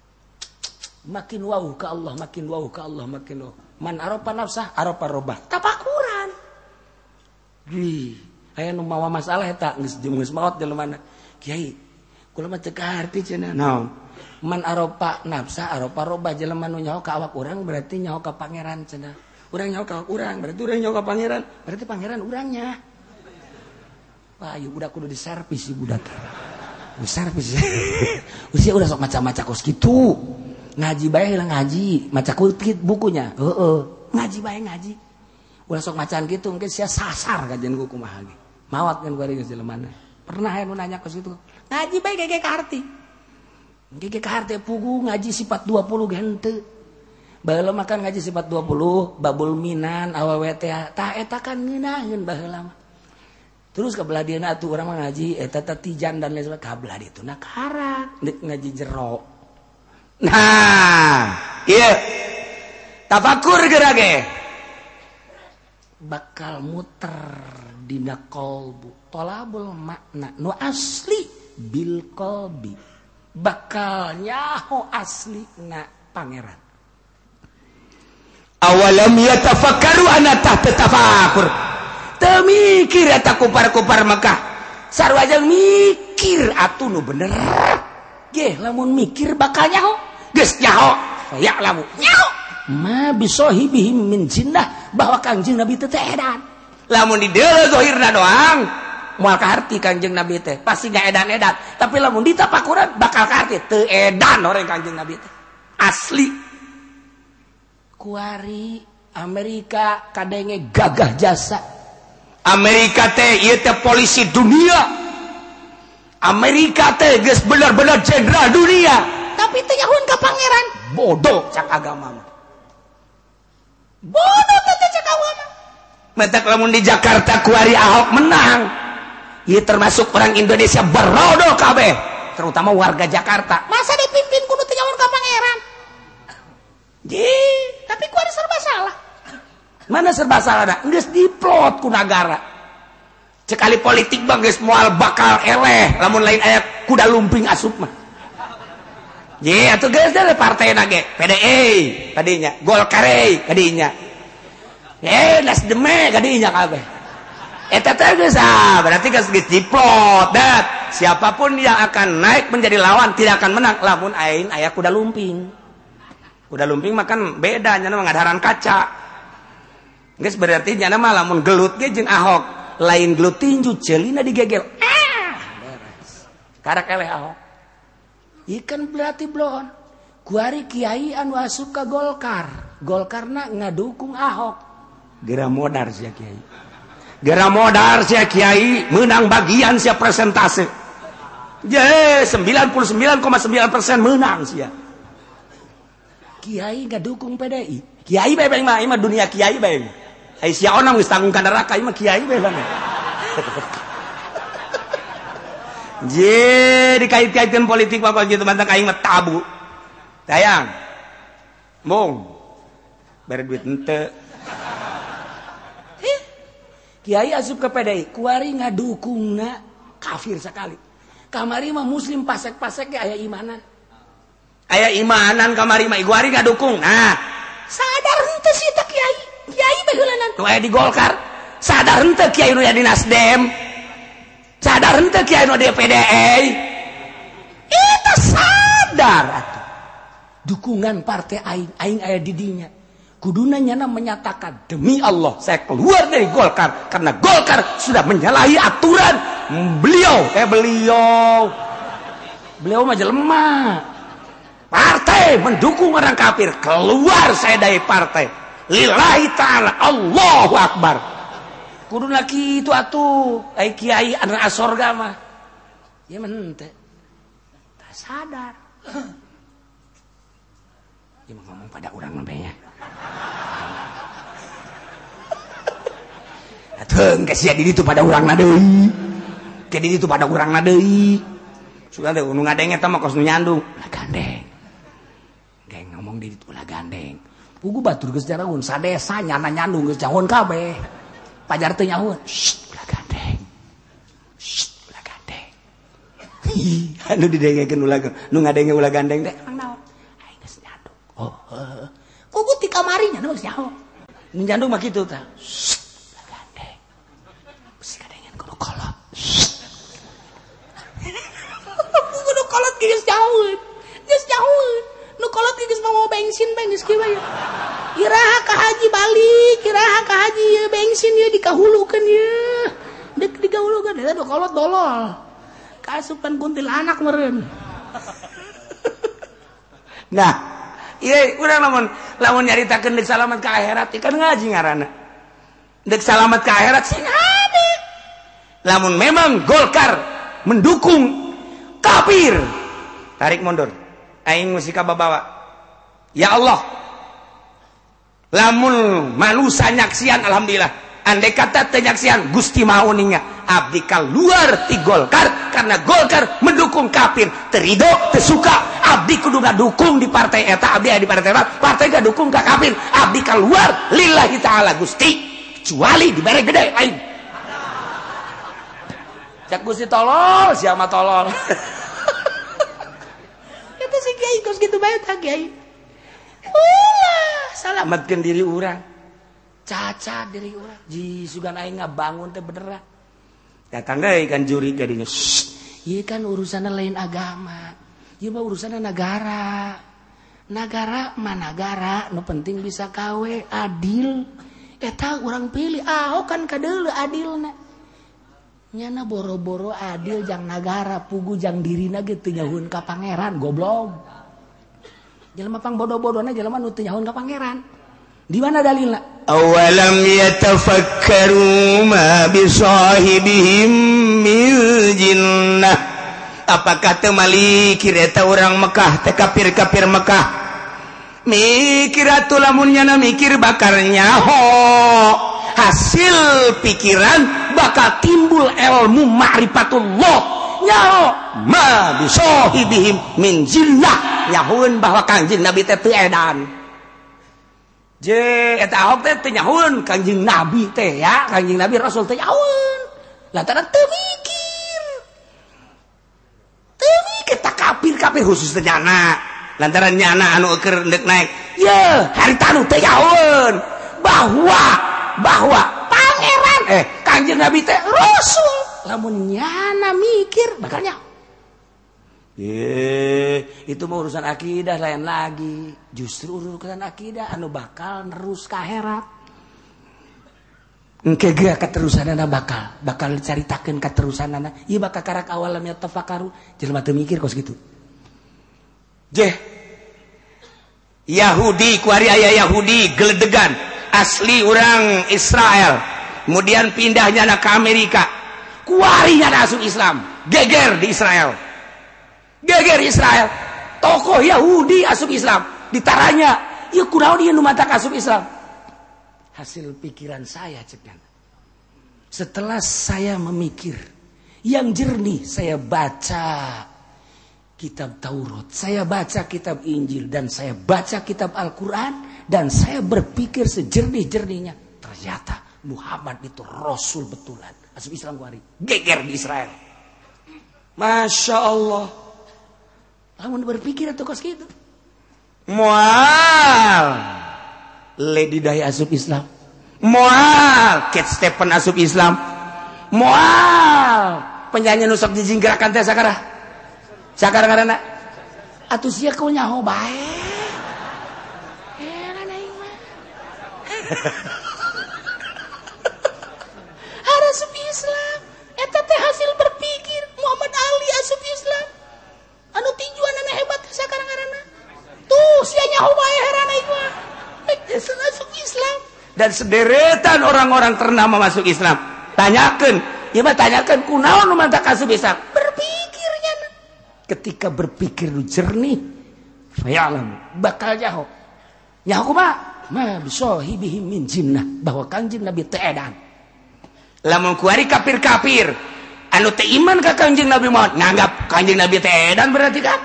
makin wow ke Allah makin wow ke Allah makin wow man aropa nafsah aropa robah. Tapakuran. Di ayah nu mawa masalah eta geus geus maot di mana? Kiai kula mah teu cenah. Naon? Man aropa nafsah aropa robah jelema nu nyaho ka awak urang berarti nyaho ka pangeran cenah. urang nyawa urang berarti orang nyawa pangeran. Berarti pangeran orangnya Wahyu budak kudu diservis si budak. Diservis usia udah sok maca-maca kos gitu ngaji bae lah ngaji maca kulit bukunya. Heeh. Ngaji bae ngaji. Ulah sok macan gitu mungkin sia sasar kajian kuku mah lagi. Mawat kan gua mana pernah yang nanya kos situ ngaji bae gege ka harti gege ka harti pugu ngaji sifat 20 gente. baheula makan ngaji sifat 20 babul minan awaweta ta etakan ngenahin bahula terus kebelah dia atuh orang ngaji eta tijan dan lain sebagainya. Kabelah dia tuh nak ngaji jero. Nah iya. Tafakur gerage bakal muter dina kolbu tolabul makna nu asli bil kolbi. Bakal nyaho asli na pangeran. awalam yatafakkaru anatah tetafakur temikir eta kupar-kupar Mekah. Sarua jeung mikir atuh nu bener. Ge lamun mikir bakal nyaho. Geus nyaho. Ya lamu nyaho. Ma bisahibihi min jinnah bahwa kanjeng nabi teh edan. Lamun di dieu zahirna doang moal kaharti kanjeng nabi teh. Pasti ga edan-edan. Tapi lamun ditapakuran bakal kaharti teu edan orang kanjeng nabi teh. Asli. Kuari Amerika kadenge gagah jasa. Amerika teh ieu teh polisi dunia. Amerika teges benar-benar jenderal dunia. Tapi itu nyahun ke pangeran. Bodoh cak agama bodoh teh cak agama. Mentak lamun di Jakarta kuari Ahok menang. Iya termasuk orang Indonesia berodo kabeh terutama warga Jakarta. Masa dipimpin tapi serba salah. Mana serba salah diplot ku negara. sekali politik Bang mual bakal eleh Lamun lain ayat kuda lumping asupma partai PDI tadinya gol kare tadinya eh nasdem tadinya eh, kabeh ah, berarti diplot siapapun yang akan naik menjadi lawan tidak akan menang lamun ain ayah kuda lumping. udah lumping makan beda nyana mengadaran kaca. Guys berarti nyana mah lamun gelut ge jeung Ahok. Lain gelut tinju celina digegel. Ah! Beres karek eleh Ahok. Ikan berarti blon. Kuari kiai anu asup ka Golkar. Golkarna ngadukung Ahok. Geura modar sia kiai. Geura modar sia kiai menang bagian sia presentase je 99,9 persen menang sia. Kiai nggak dukung PDI. Kiai bebeng mah, mah dunia Kiai bebeng. Hai si orang geus tanggung kana neraka mah Kiai bebeng. Je dikait-kaitkan politik bapak gitu mantap aing mah tabu. Dayang. Mong. Bare duit ente. Eh, Kiai asup ke PDI, kuari ngadukungna kafir sekali. Kamari mah muslim pasek-pasek ge aya imanan. Aya imanan kamari mah kuari ngadukung. Nah, sadar henteu sih kiai. Kiai baheulanan. Nu aya di Golkar. Sadar henteu kiai nu di Nasdem. Sadar henteu kiai nu di PDI. Itu sadar atuh. Dukungan partai aing aing aya di dinya. Kuduna nyana menyatakan demi Allah saya keluar dari Golkar karena Golkar sudah menyalahi aturan beliau eh beliau beliau mah jelema partai mendukung orang kafir. Keluar saya dari partai. Lillahi ta'ala. Allahu Akbar. Kudu lagi itu atuh. Ai kiai anak asorga mah. Ya mente. Tak sadar. Dia mau ngomong pada orang namanya. Atuh geus sia di ditu pada urang deui ke di ditu pada urang deui sudah deh nu ngadeng eta mah kos nu nyandung lah gandeng ngomong di pula gandeng. Pugu batur geus jarahun sadesa nyana nyandung geus jahun kabeh. Pajar teu nyahun ulah gandeng. Ulah gandeng. Anu didengekeun ulah nu ngadenge ulah gandeng teh mang naon? Aing geus nyandung. Oh uh. pugu ti kamari nyandung geus nyaho nu nyandung mah kitu tah. Ulah gandeng. Geus kadengen kudu kolot. Pugu nu kolot geus jauh geus jauh kolot geus mau bensin bae geus kieu bae. Ya. Kiraha ka haji balik, kiraha ka haji ye bensin ya, ye dikahulukeun ye. Dek digahulukeun eta do kolot dolol. kasupan kuntil anak meureun. nah, iya udah lamun lamun nyaritakeun deuk salamat ka akhirat ikan ngaji ngaranna. Deuk salamat ka akhirat sing hade. Lamun memang Golkar mendukung kafir. Tarik mundur aing musika babawa ya Allah. Lamun manusia nyaksian alhamdulillah. Andai kata tenyaksian Gusti mauninga abdi luar ti Golkar karena Golkar mendukung kafir. Terido tersuka. Abdi kudu dukung di partai eta abdi di partai eta. Partai gak dukung ke kafir. Abdi keluar lillahi ta'ala Gusti. Kecuali di bare gede lain cak Gusti tolol siapa tolol salamatkan diri orang caca diri orang ji sugan aing ngabangun teh beneran datang deh kan juri jadinya iya kan urusanna lain agama. Iya mah urusanna negara negara mana negara nu no penting bisa kawe adil. Eh, Eta orang pilih ahok kan kadeule adilna. nyana boro-boro adil jang nagara pugu jang dirina ge teu nyahueun ka pangeran goblok. Jelema pang bodoh-bodohna jelema nu teu nyahueun ka pangeran. Di mana dalilna? Awalam yatafakkaru ma bi sahibihim min jinnah. Apakah teu malikir eta urang Mekah teh kafir-kafir Mekah? Mikiratul lamun nyana mikir bakarnya ho hasil pikiran bakal timbul ilmu ma'rifatullah. Nyao. Ma bisohibihim min jillah nyahun bahwa kanjeng nabi teh teu edan. Je eta ahok teh teu nyahun. Kanjeng nabi teh ya kanjeng nabi rasul teh nyahun. Lantaran teu mikir. Teu mikir tak kapir kapir khusus teh nyana. Lantaran nyana anu keur naik. Ya harita nu teh nyahun. Bahwa bahwa pangeran eh kanjing nabi teh rasul namun nyana mikir bakalnya Ye, itu mau urusan akidah lain lagi. Justru urusan akidah anu bakal nerus ke akhirat. Engke ge keterusan anak bakal, bakal caritakeun keterusan anak. Ieu bakal karak awalamnya tafakaru, jelema teu mikir kos gitu. Jeh. Yahudi kuari aya Yahudi geledegan asli orang Israel. Kemudian pindahnya ke Amerika. Kuarinya asup Islam, geger di Israel. Geger Israel. Tokoh Yahudi asup Islam. Ditaranya ya kurang dia numata asup Islam. Hasil pikiran saya cekan setelah saya memikir yang jernih saya baca kitab Taurat saya baca kitab Injil dan saya baca kitab Al-Quran dan saya berpikir sejernih-jernihnya ternyata Muhammad itu Rasul betulan. Asup Islam kuari geger di Israel. Masya Allah. Lamun berpikir atau kos gitu. Mual. Lady Dai asup Islam. Mual. Kate Stephen asup Islam. Mual. Penyanyi nusok dijinggerakan teh sakara sakara karena atuh sia kau nyaho bae harus Islam. Eta teh hasil berpikir. Muhammad Ali asup Islam. Anu tinjuan anak hebat sekarang karena tuh sianya hubae heran asup eh, Islam. Dan sederetan orang-orang ternama masuk Islam. Tanyakan. Ya mah tanyakan kunaon nu mantak asup Islam? Berpikirnya ketika berpikir lu jernih fayalam bakal jauh. Nyaho kumaha bahwa Kanjeng Nabi teedan lamun kuari kafir kafir anu teh iman ka Kanjeng Nabi Muhammad nganggap Kanjeng Nabi teedan berarti kan?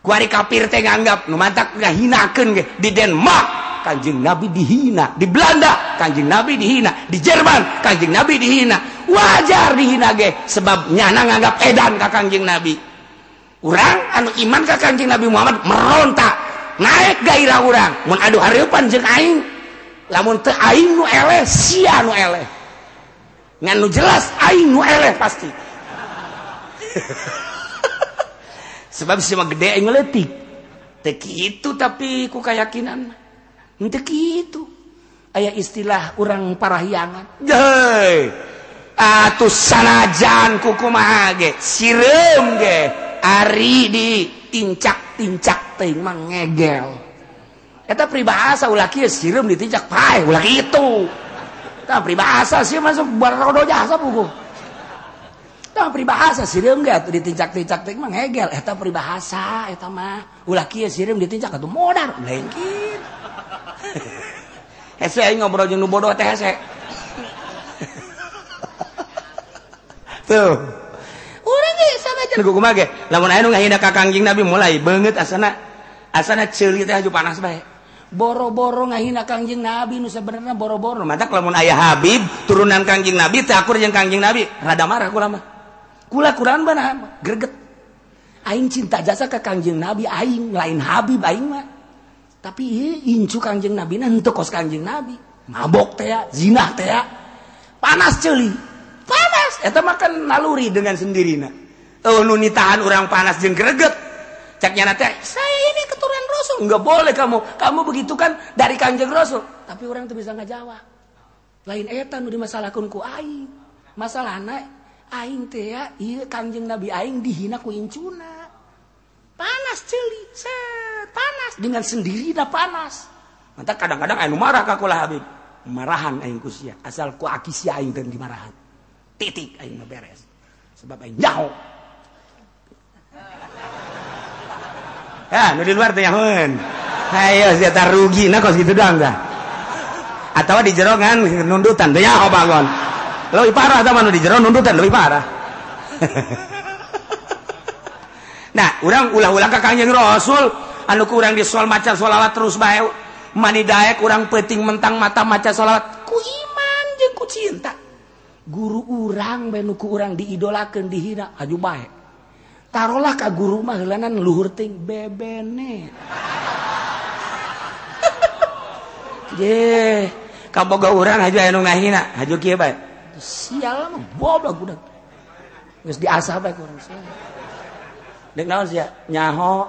Kuari kafir teh nganggap nu mantak ngahinakeun ge di Denmark Kanjeng Nabi dihina di Belanda Kanjeng Nabi dihina di Jerman Kanjeng Nabi dihina. Wajar dihina ge sebab nyana nganggap edan ka Kanjeng Nabi. Urang anu iman ka Kanjeng Nabi Muhammad merontak naik gairah urang. Mun aduh hareupan jeung aing. Lamun teu aing nu eleh sia nu eleh. Ngan nu jelas aing nu eleh pasti. Sebab si gede aing ngeletik. Teu itu tapi ku keyakinan teu itu aya istilah orang parahyangan. Deui atuh sanajan ku kumaha ge? Sireum ge? Ari diincak tincak teuing mah ngegel. eta peribahasa ulah kieu sireum ditinjak pae ulah kitu. Eta peribahasa sih masuk barodo jasa buku. Tah peribahasa sireum ge atuh ditinjak-tinjak mah ngegel. eta pribahasa eta mah ulah kieu sireum ditinjak atuh modar. Lain kieu hese aing ngobrol jeung nu bodoh teh hese. Tuh. lamunjing nabi mulai banget asana asana cerita aju panas baik boro-boro ngahina kangjing nabi nu sebenarnya boro-boro. Mata lamun ayah Habib turunan kangjing nabi takur yang kangjing nabi. Rada marah kula mah kula kurang mana greget. Aing cinta jasa ke kangjing nabi aing lain Habib aing mah. Tapi incu kangjing nabi nanti kos kangjing nabi. Mabok teh zina teh panas celi panas. eta makan naluri dengan sendirinya oh euh, nu nitahan orang panas jeung greget. Caknya nanti saya ini keturunan rasul. Nggak boleh kamu. Kamu begitu kan dari kanjeng rasul. Tapi orang tuh bisa nggak jawab lain etan udah masalah kunku aing. Masalah anak aing teh ya iya kanjeng nabi aing dihina ku incuna. Panas celi set panas. Dengan sendiri dah panas. Mantap kadang-kadang aing marah kakulah habib. Marahan aing kusia asal ku akisia aing dan dimarahan titik aing mah beres. Sebab aing nyaho. Ya nu di luar teh yaheun ayo sia rugi nah kos gitu doang dah. Atau di jerongan nundutan teh nyaho bangun. Lebih parah sama nu di jero nuntutan lebih parah. Nah orang ulah-ulah ke kanjeng rasul anu kurang di soal maca sholawat terus bae. Mani daek kurang peting mentang mata maca sholawat ku iman jeung ku cinta guru urang benuku urang diidolakan dihina. Aju baik taruhlah ka guru mah heulanan luhur ting bebene. Ye kaboga urang haju anu ngahina. Haju kieu bae. Sial mah goblok budak. Geus diasah bae urang sial dek naon sia? Nyaho.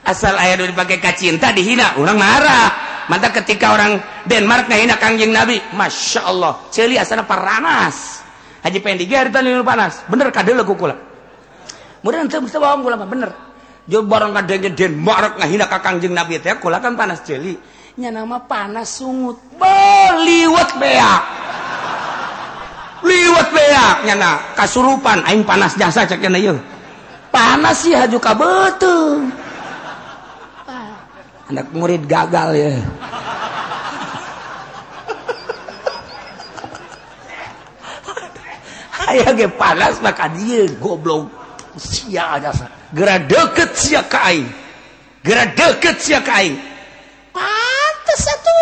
Asal aya nu dipake kacinta dihina. Urang marah. mantap ketika orang Denmark ngahina kangjeng Nabi. Masya Allah. Celi asana panas haji pengen digertan ini panas. Bener kadele kukula mudah nanti bisa bawang kula bener. Dia barang kadengnya Denmark ngahina kangjeng Nabi teh kula kan panas celi. Nya nama panas sungut. Beliwat beak liwat beak nyana kasurupan. Aing panas jasa cek yeuh panas sih haju ka beuteung anak murid gagal ya. Aya ge panas maka dia goblok. Sia jasa gera deket sia ka aing. Gera deket sia ka aing. Satu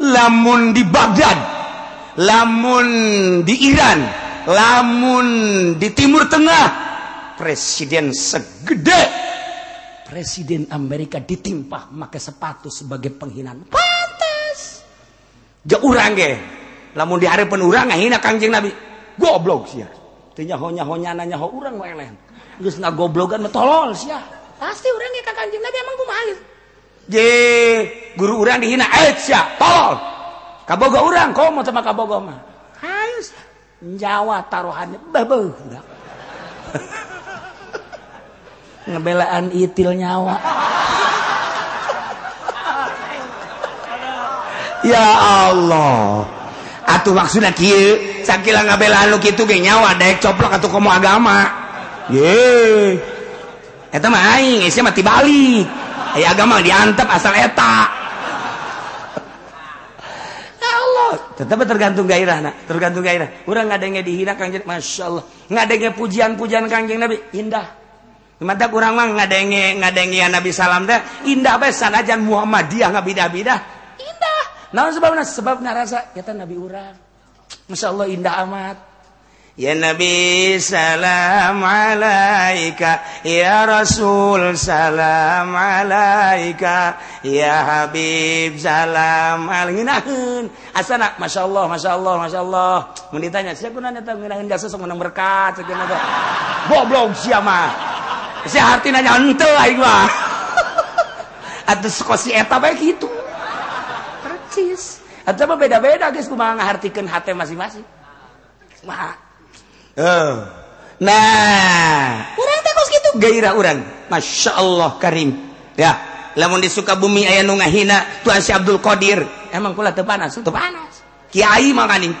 lamun di Baghdad lamun di Iran lamun di Timur Tengah presiden segede Presiden Amerika ditimpah make sepatu sebagai penghinaan. Pantas. Ja urang ge. Lamun diareupeun urang ngahina Kangjeng Nabi. Goblok sia. Teu nyaho-nyaho nanya nyaho urang we eleh. Geus ngagoblogan mah tolol sia. Pasti urang ge ka Kangjeng Nabi emang kumaha Je guru urang dihina eh sia, tolol. Kaboga urang komo sama kaboga mah. Hayus. Jawa taruhannya babeuh. ngebelaan itil nyawa. Ya Allah. Atuh maksudnya kieu sakila ngabelaan lu kitu ge nyawa daek coplok atuh komo agama. Ye. Eta mah aing isi mah tibalik. Ay agama diantep asal eta. Ya tetap tergantung gairah nak, tergantung gairah. Urang ngadenge dihina kanjeng Masya Allah. Ngadenge pujian-pujian kanjeng Nabi. Indah. mata kurang mah ngadenge ngadenge Nabi salam teh indah bae sanajan Muhammadiyah ngabidah-bidah. Indah. Naon sebabna? Sebab ngarasa eta Nabi urang. Masya Allah indah amat. Ya Nabi salam alaika. Ya Rasul salam alaika. Ya Habib salam alaika. Asana Masya Allah Masya Allah Masya Allah. Menditanya Siapa nanya tahu nginahin Gak sesok menang berkat? Boblog siapa si nya henteu aing mah. Atuh sekosi eta bae kitu percis. Atuh mah beda-beda geus kumaha ngahartikeun hate masing-masing. Kumaha eh nah. Urang teh kos kitu gairah urang. Masya Allah Karim. Ya lamun di Sukabumi aya nu ngahina Tuan si Abdul Qadir. Emang kula teu panas teu panas. Kiai mah kaning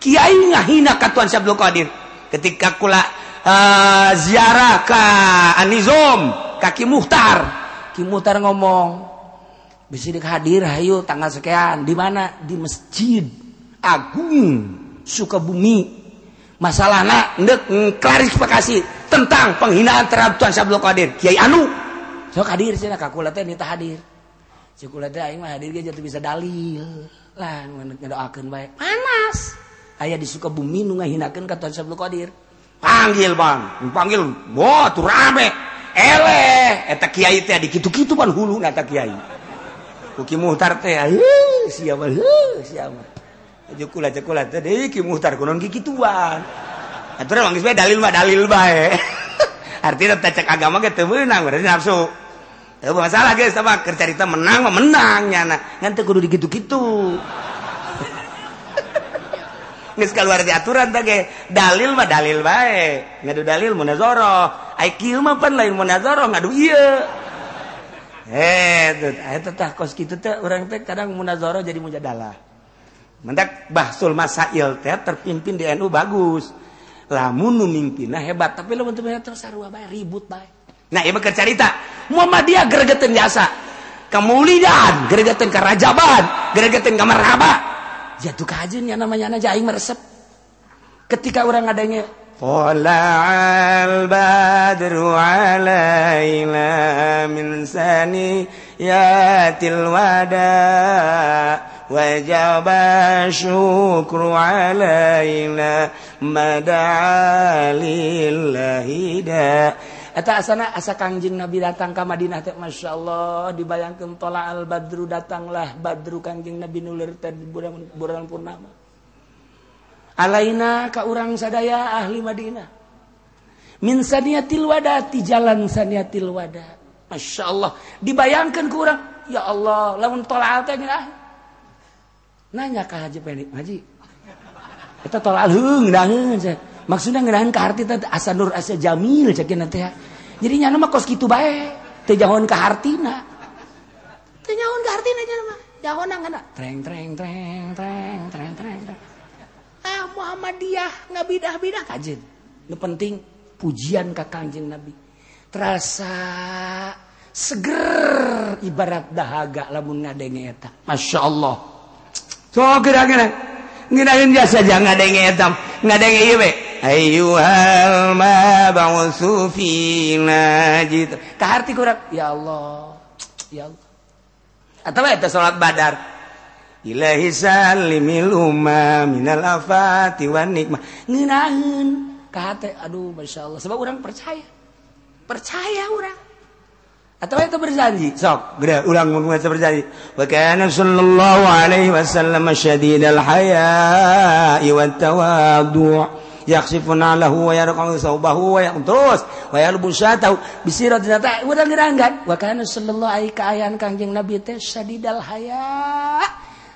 kiai ngahina ka Tuan si Abdul Qadir. Ketika kula uh, ziarah ke Anizom kaki Muhtar. Ki Muhtar ngomong bisa hadir hayu tanggal sekian. Di mana? Di masjid Agung Sukabumi. Masalah nak klarifikasi tentang penghinaan terhadap Tuhan Sabdo Qadir. Kiai Anu so hadir sih nak. Aku teh nita hadir. Cukup teh aing mah hadir jadi bisa dalil. Lah ngedoakeun baik panas. Aya di Sukabumi nu ngahinakeun ka Tuhan Sabdo Qadir. panggil Bang panggil tuh rame eleta eh, kiai teh di kitu kitu pan hulu nata kiai Uki Muhtar teh siapa siapa eh, Jukula jukula teh Ki Muhtar kunon gituan. Atuh manggis bae dalil mah dalil bae. Artinya teh cek agama ge teu meunang berarti nafsu. Teu masalah geus tah keur carita menang mah menang nya. Ngan teu kudu dikitu-kitu. keluar diaturan dalil mah dalil bae. Ngadu dalil munazara ai kieu mah pan lain munazoro ngadu ieu. Eh eta eh, tah kos kitu teh urang teh kadang munazoro jadi mujadalah. Mendak bahsul masail teh terpimpin di NU bagus. Lamun nu mimpinna hebat tapi lamun teu terus sarua bae ribut bae. Nah ieu mah cerita Muhammadiyah gregeteun jasa kemuliaan gregeteun kerajaban gregeteun kamarhaba jatuh ka nya namanya aja aing meresep ketika orang adanya Tala'al badru alaina min saniyatil wada' وجب الشكر علينا مدعا لله Eta asana asa Kangjing Nabi datang ke Madinah teh Masya Allah dibayangkan tola al Badru datanglah Badru Kangjing Nabi nulir teh bulan, bulan purnama. Alaina ka urang sadaya ahli Madinah. Min saniyatil wada ti jalan saniyatil wada. Masya Allah dibayangkan ke urang ya Allah lamun tola al teh. Nanya ke Haji Penik Haji. Eta tola al heung nah heung maksudnya ngerahan ke harti asa nur asa jamil cek nanti ya. nyana mah kos gitu teu jahon ka hartina. Teu nyahon ka hartina nama jahon ngana treng treng treng treng treng treng ah Muhammadiyah ngabidah-bidah bidah kajen nu penting pujian ka kanjeng Nabi. Terasa seger ibarat dahaga lamun ngadenge eta. Masya Allah. So kira-kira ngirain biasa aja ngadenge etam ngadenge iwe Ayuhal ma ba'utsu fina jid. Kaharti kurang. Ya Allah. Ya Allah. Atawa eta salat Badar. Ilahi salimil umma minal afati wan nikmah. Ngeunaheun ka hate aduh masyaallah sebab urang percaya. Percaya urang. Atau itu berjanji. Sok, gede, ulang mun itu berjanji. Wa kana sallallahu alaihi wasallam syadidal haya'i wat tawadhu'. Yakhsifuna lahu wa yarqamu saubahu wa terus wa yalbu syatau bisirat data udah ngeranggan wa kana sallallahu alaihi kaayan kangjeng nabi teh syadidal haya.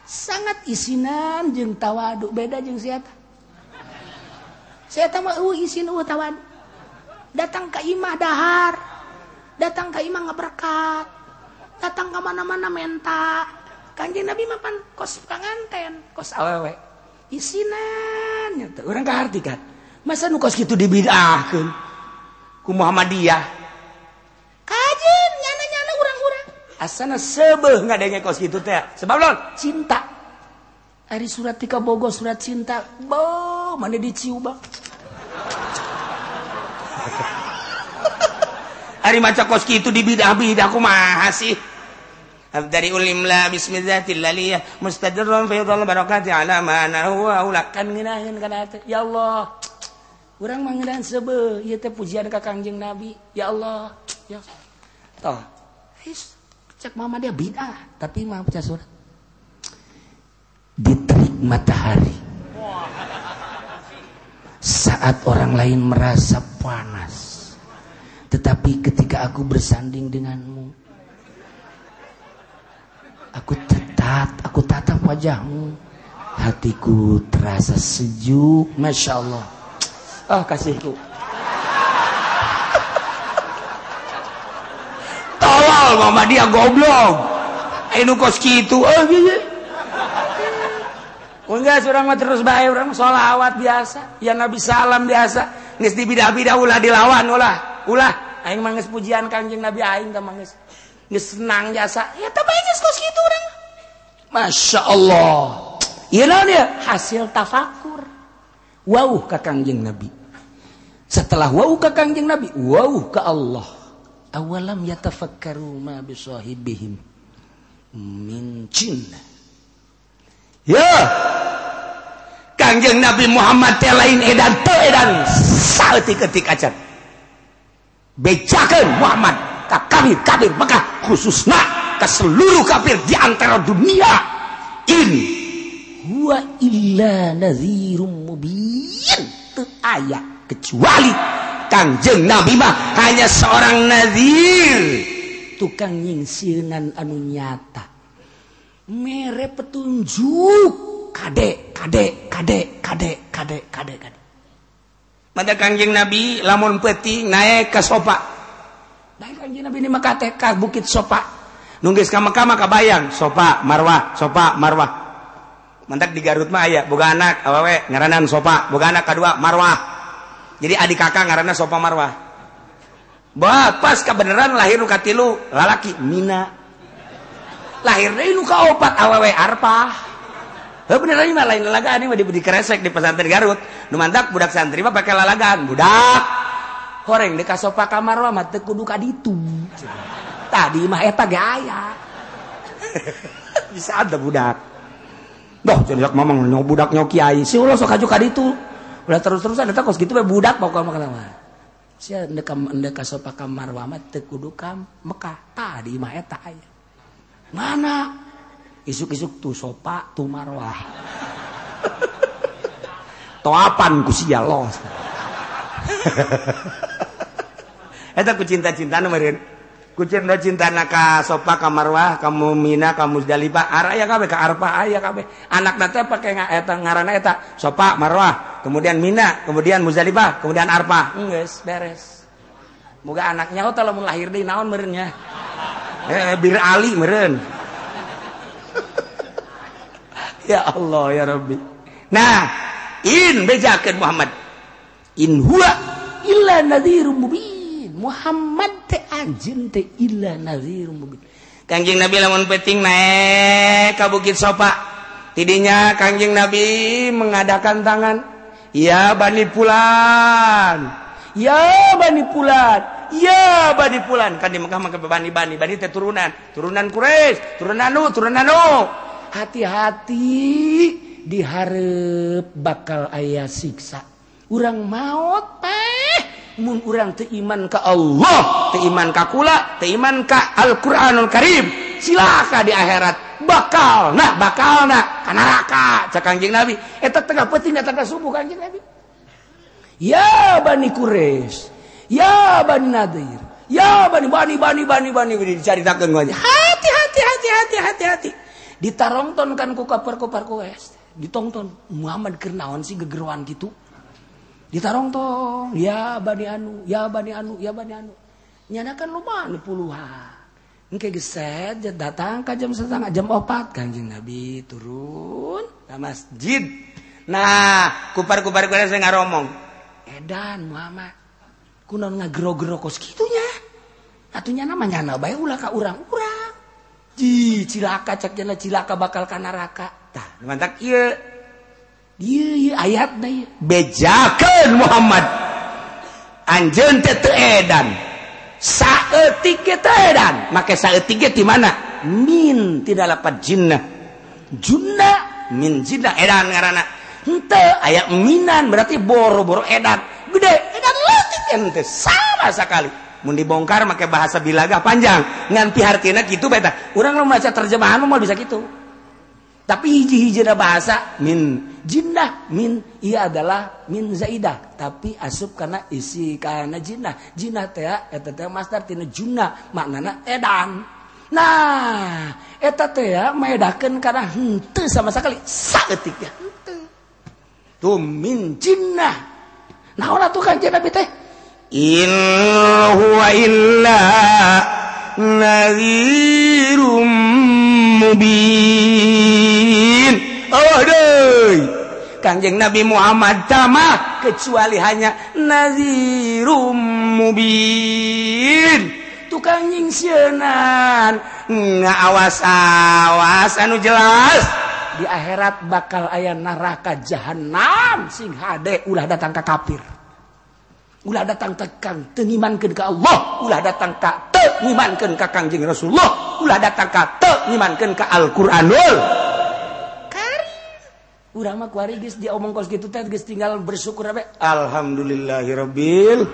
Sangat isinan jeung tawadu. Beda jeung siapa? Saya mah uh isin uh tawadu. Datang ke imah dahar. Datang ke imam nggak berkat. Datang ke mana-mana menta. Kanjeng nabi mapan kos penganten kos awewe isinan orang arti kan masa nu kos gitu dibidahkeun? Ku Muhammadiyah. Kajen nyana-nyana urang-urang. Asana seubeuh ngadenge kos gitu teh. Sebab non cinta. Ari surat tika bogo surat cinta. Bo mana diciu bang? Ari maca kos gitu dibidah bidah aku sih. Dari ulimla bismillahillaliyah mustadrun fi dhall barakati ala ma huwa ulakan nginahin kana ya Allah. Orang manggildan sebe pujian Kangjeng nabi. Ya Allah. Toh. Cek mama dia bid'ah. Tapi mah baca surat. Diterik matahari. Saat orang lain merasa panas. Tetapi ketika aku bersanding denganmu aku tetap aku tatap wajahmu. Hatiku terasa sejuk. Masya Allah. Ah kasihku. Tolol mama dia goblok. Ini kos gitu. Oh iya enggak surang mah terus baik orang solawat biasa. Ya Nabi salam biasa. Nges di bidah-bidah ulah dilawan ulah. Ulah. Aing mangis pujian kanjeng Nabi aing tak mangis senang jasa. Ya nges kos gitu orang. Masya Allah. Iya dia hasil tafakur. Wow ke kanjeng nabi. Setelah wow ke kanjeng nabi wow ke Allah. Awalam yatafakkaru ma bisahibihim min jin. Ya. Kanjeng nabi Muhammad teh lain edan teu edan. Saeutik ketik acan. Bejakeun Muhammad ka kafir kafir maka khususnya ke seluruh kafir di antara dunia. Ini. Huwa illa nadhirum mubin. Teu aya kecuali kangjeng nabi mah hanya seorang nadhir. Tukang nyingsinan anu nyata. Mere petunjuk. Kadek kadek kadek kadek kadek kadek kadek pada kangjeng nabi lamun peti naik ke sopak? Maka bukit sopa nunggis ka Mekah maka bayang sopa marwah. Sopa marwah mentak di Garut mah aya boga anak awewe ngaranan sopa boga anak kedua marwah. Jadi adik kakak ngaranna sopa marwah. Bapas kebenaran lahir nu katilu lalaki mina lahir deui nu kaopat awewe arpa Heh beneran ini mah lain lalagaan ini mah di, di kresek di pesantren Garut. Nu mantak budak santri mah pakai lalagaan, budak. goreng deka sofa kamar lama kudu ka ditu tadi mah eta ge aya bisa ada budak Doh, jadi mamang nyok budak nyok kiai. Si ulah sok aju ka ditu. Udah terus-terusan eta kos gitu budak pokoknya mah kenapa. Si endek endek ka sopa kamar lama teu kudu ka Mekah. Tadi mah eta aya. Mana? Isuk-isuk tuh sopa tuh marwah. Toapan ku sia los. ku cinta-cinta ku cinta-cinta naka sopa kamarwah ka Mina ka Muzdalibah arah ya kabeh ka arpa, aya kabeh. Anak nate nga eta ngaranna eta sopa Marwah kemudian Mina kemudian Muzdalibah kemudian arpa. geus beres. Moga anaknya oh lamun lahir deui naon meureun nya. Eh bir Ali meureun. Ya Allah ya Rabbi. Nah in bejakeun Muhammad. In huwa illa nadhirum mubin. Muhammad teh anjin teh illa nazir mubin. Kanjing Nabi lamun peting naik ke bukit sopa. Tidinya kanjing Nabi mengadakan tangan. Ya bani pulan. Ya bani pulan. Ya bani pulan. Kan di Mekah maka bani bani bani teh turunan. Turunan Quraisy turunan nu turunan nu. Hati-hati diharap bakal ayah siksa urang maut teh. Mun urang teu iman ke Allah keiman Kakula iman Ka Alquranul Karib silaka di akhirat. Bakal nah bakal nah. Neraka Kanjeng Nabi. Eta tengah penting datang subuh Kanjeng Nabi. Ya Bani Quraisy ya Bani Nadir ya Bani Bani Bani Bani Bani. Diceritakeun hati hati hati hati hati hati. Ditarongtonkan ku kapar-kopar koes ditonton Muhammad kernaon sih gegeruan gitu? ditarongtong ya Bani anu ya Bani anu ya Bani anu nyanakan lumayan puluhan Engke geset datang ke jam setengah jam opat kanjeng Nabi turun ke masjid. Nah, kupar-kupar kuda saya ngaromong. Edan Muhammad. Kunon ngagero-gero kos kitunya. Atunya namanya nyana bae ulah ka urang-urang. Ji cilaka cak jana cilaka bakal ka neraka. Tah, mantak ieu ayat bejakan Muhammad. Anjen teteedan saattik maka saat tiga di mana? Min tidak dapat jinnah junnah min jinnah edan ngarana ente aya minan berarti boro-boro edan. Gede edan leutik ente sama sekali. Mun dibongkar make bahasa bilaga panjang. Ngan hartina gitu beta. Urang lo maca terjemahan mau bisa gitu tapi hiji-hijina bahasa min jinnah min ia adalah min zaidah. Tapi asup karena isi karena jinnah. Jinnah teh eta teh master tina junna maknana edan. Nah eta teh maedakeun karena henteu sama sekali saeutik ya henteu. Tuh min jinnah. Nah ora tukang kan teh? In huwa illa nadhirum mubin oh deui Kanjeng Nabi Muhammad tamah kecuali hanya nazirum mubin tukang nyingsieunan ngaawas-awas anu jelas. Di akhirat bakal aya neraka jahanam sing hade ulah datang ke kafir. ulah datang tekang tengimankan ke Allah. Ulah datang ka tengimankan ka kangjeng Rasulullah. Ulah datang ka tengimankan ka Al-Quranul. Urang mah kuari geus diomong kos kitu teh geus tinggal bersyukur abe alhamdulillahirabbil.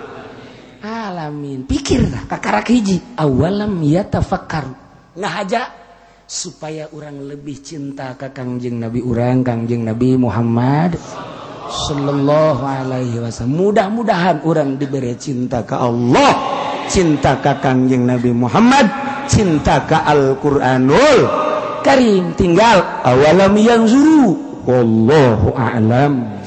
Alamin. Pikirlah kakarak hiji. Awalam yatafakkaru. Ngahaja supaya orang lebih cinta ka kangjeng Nabi urang kangjeng Nabi Muhammad. Shallallahu Alaihi Wasallam. Mudah-mudahan orang diberi cinta ke Allah cinta ke Kangjeng Nabi Muhammad cinta ke Al-Quranul Karim. Tinggal awalam yang zuru Wallahu a'lam.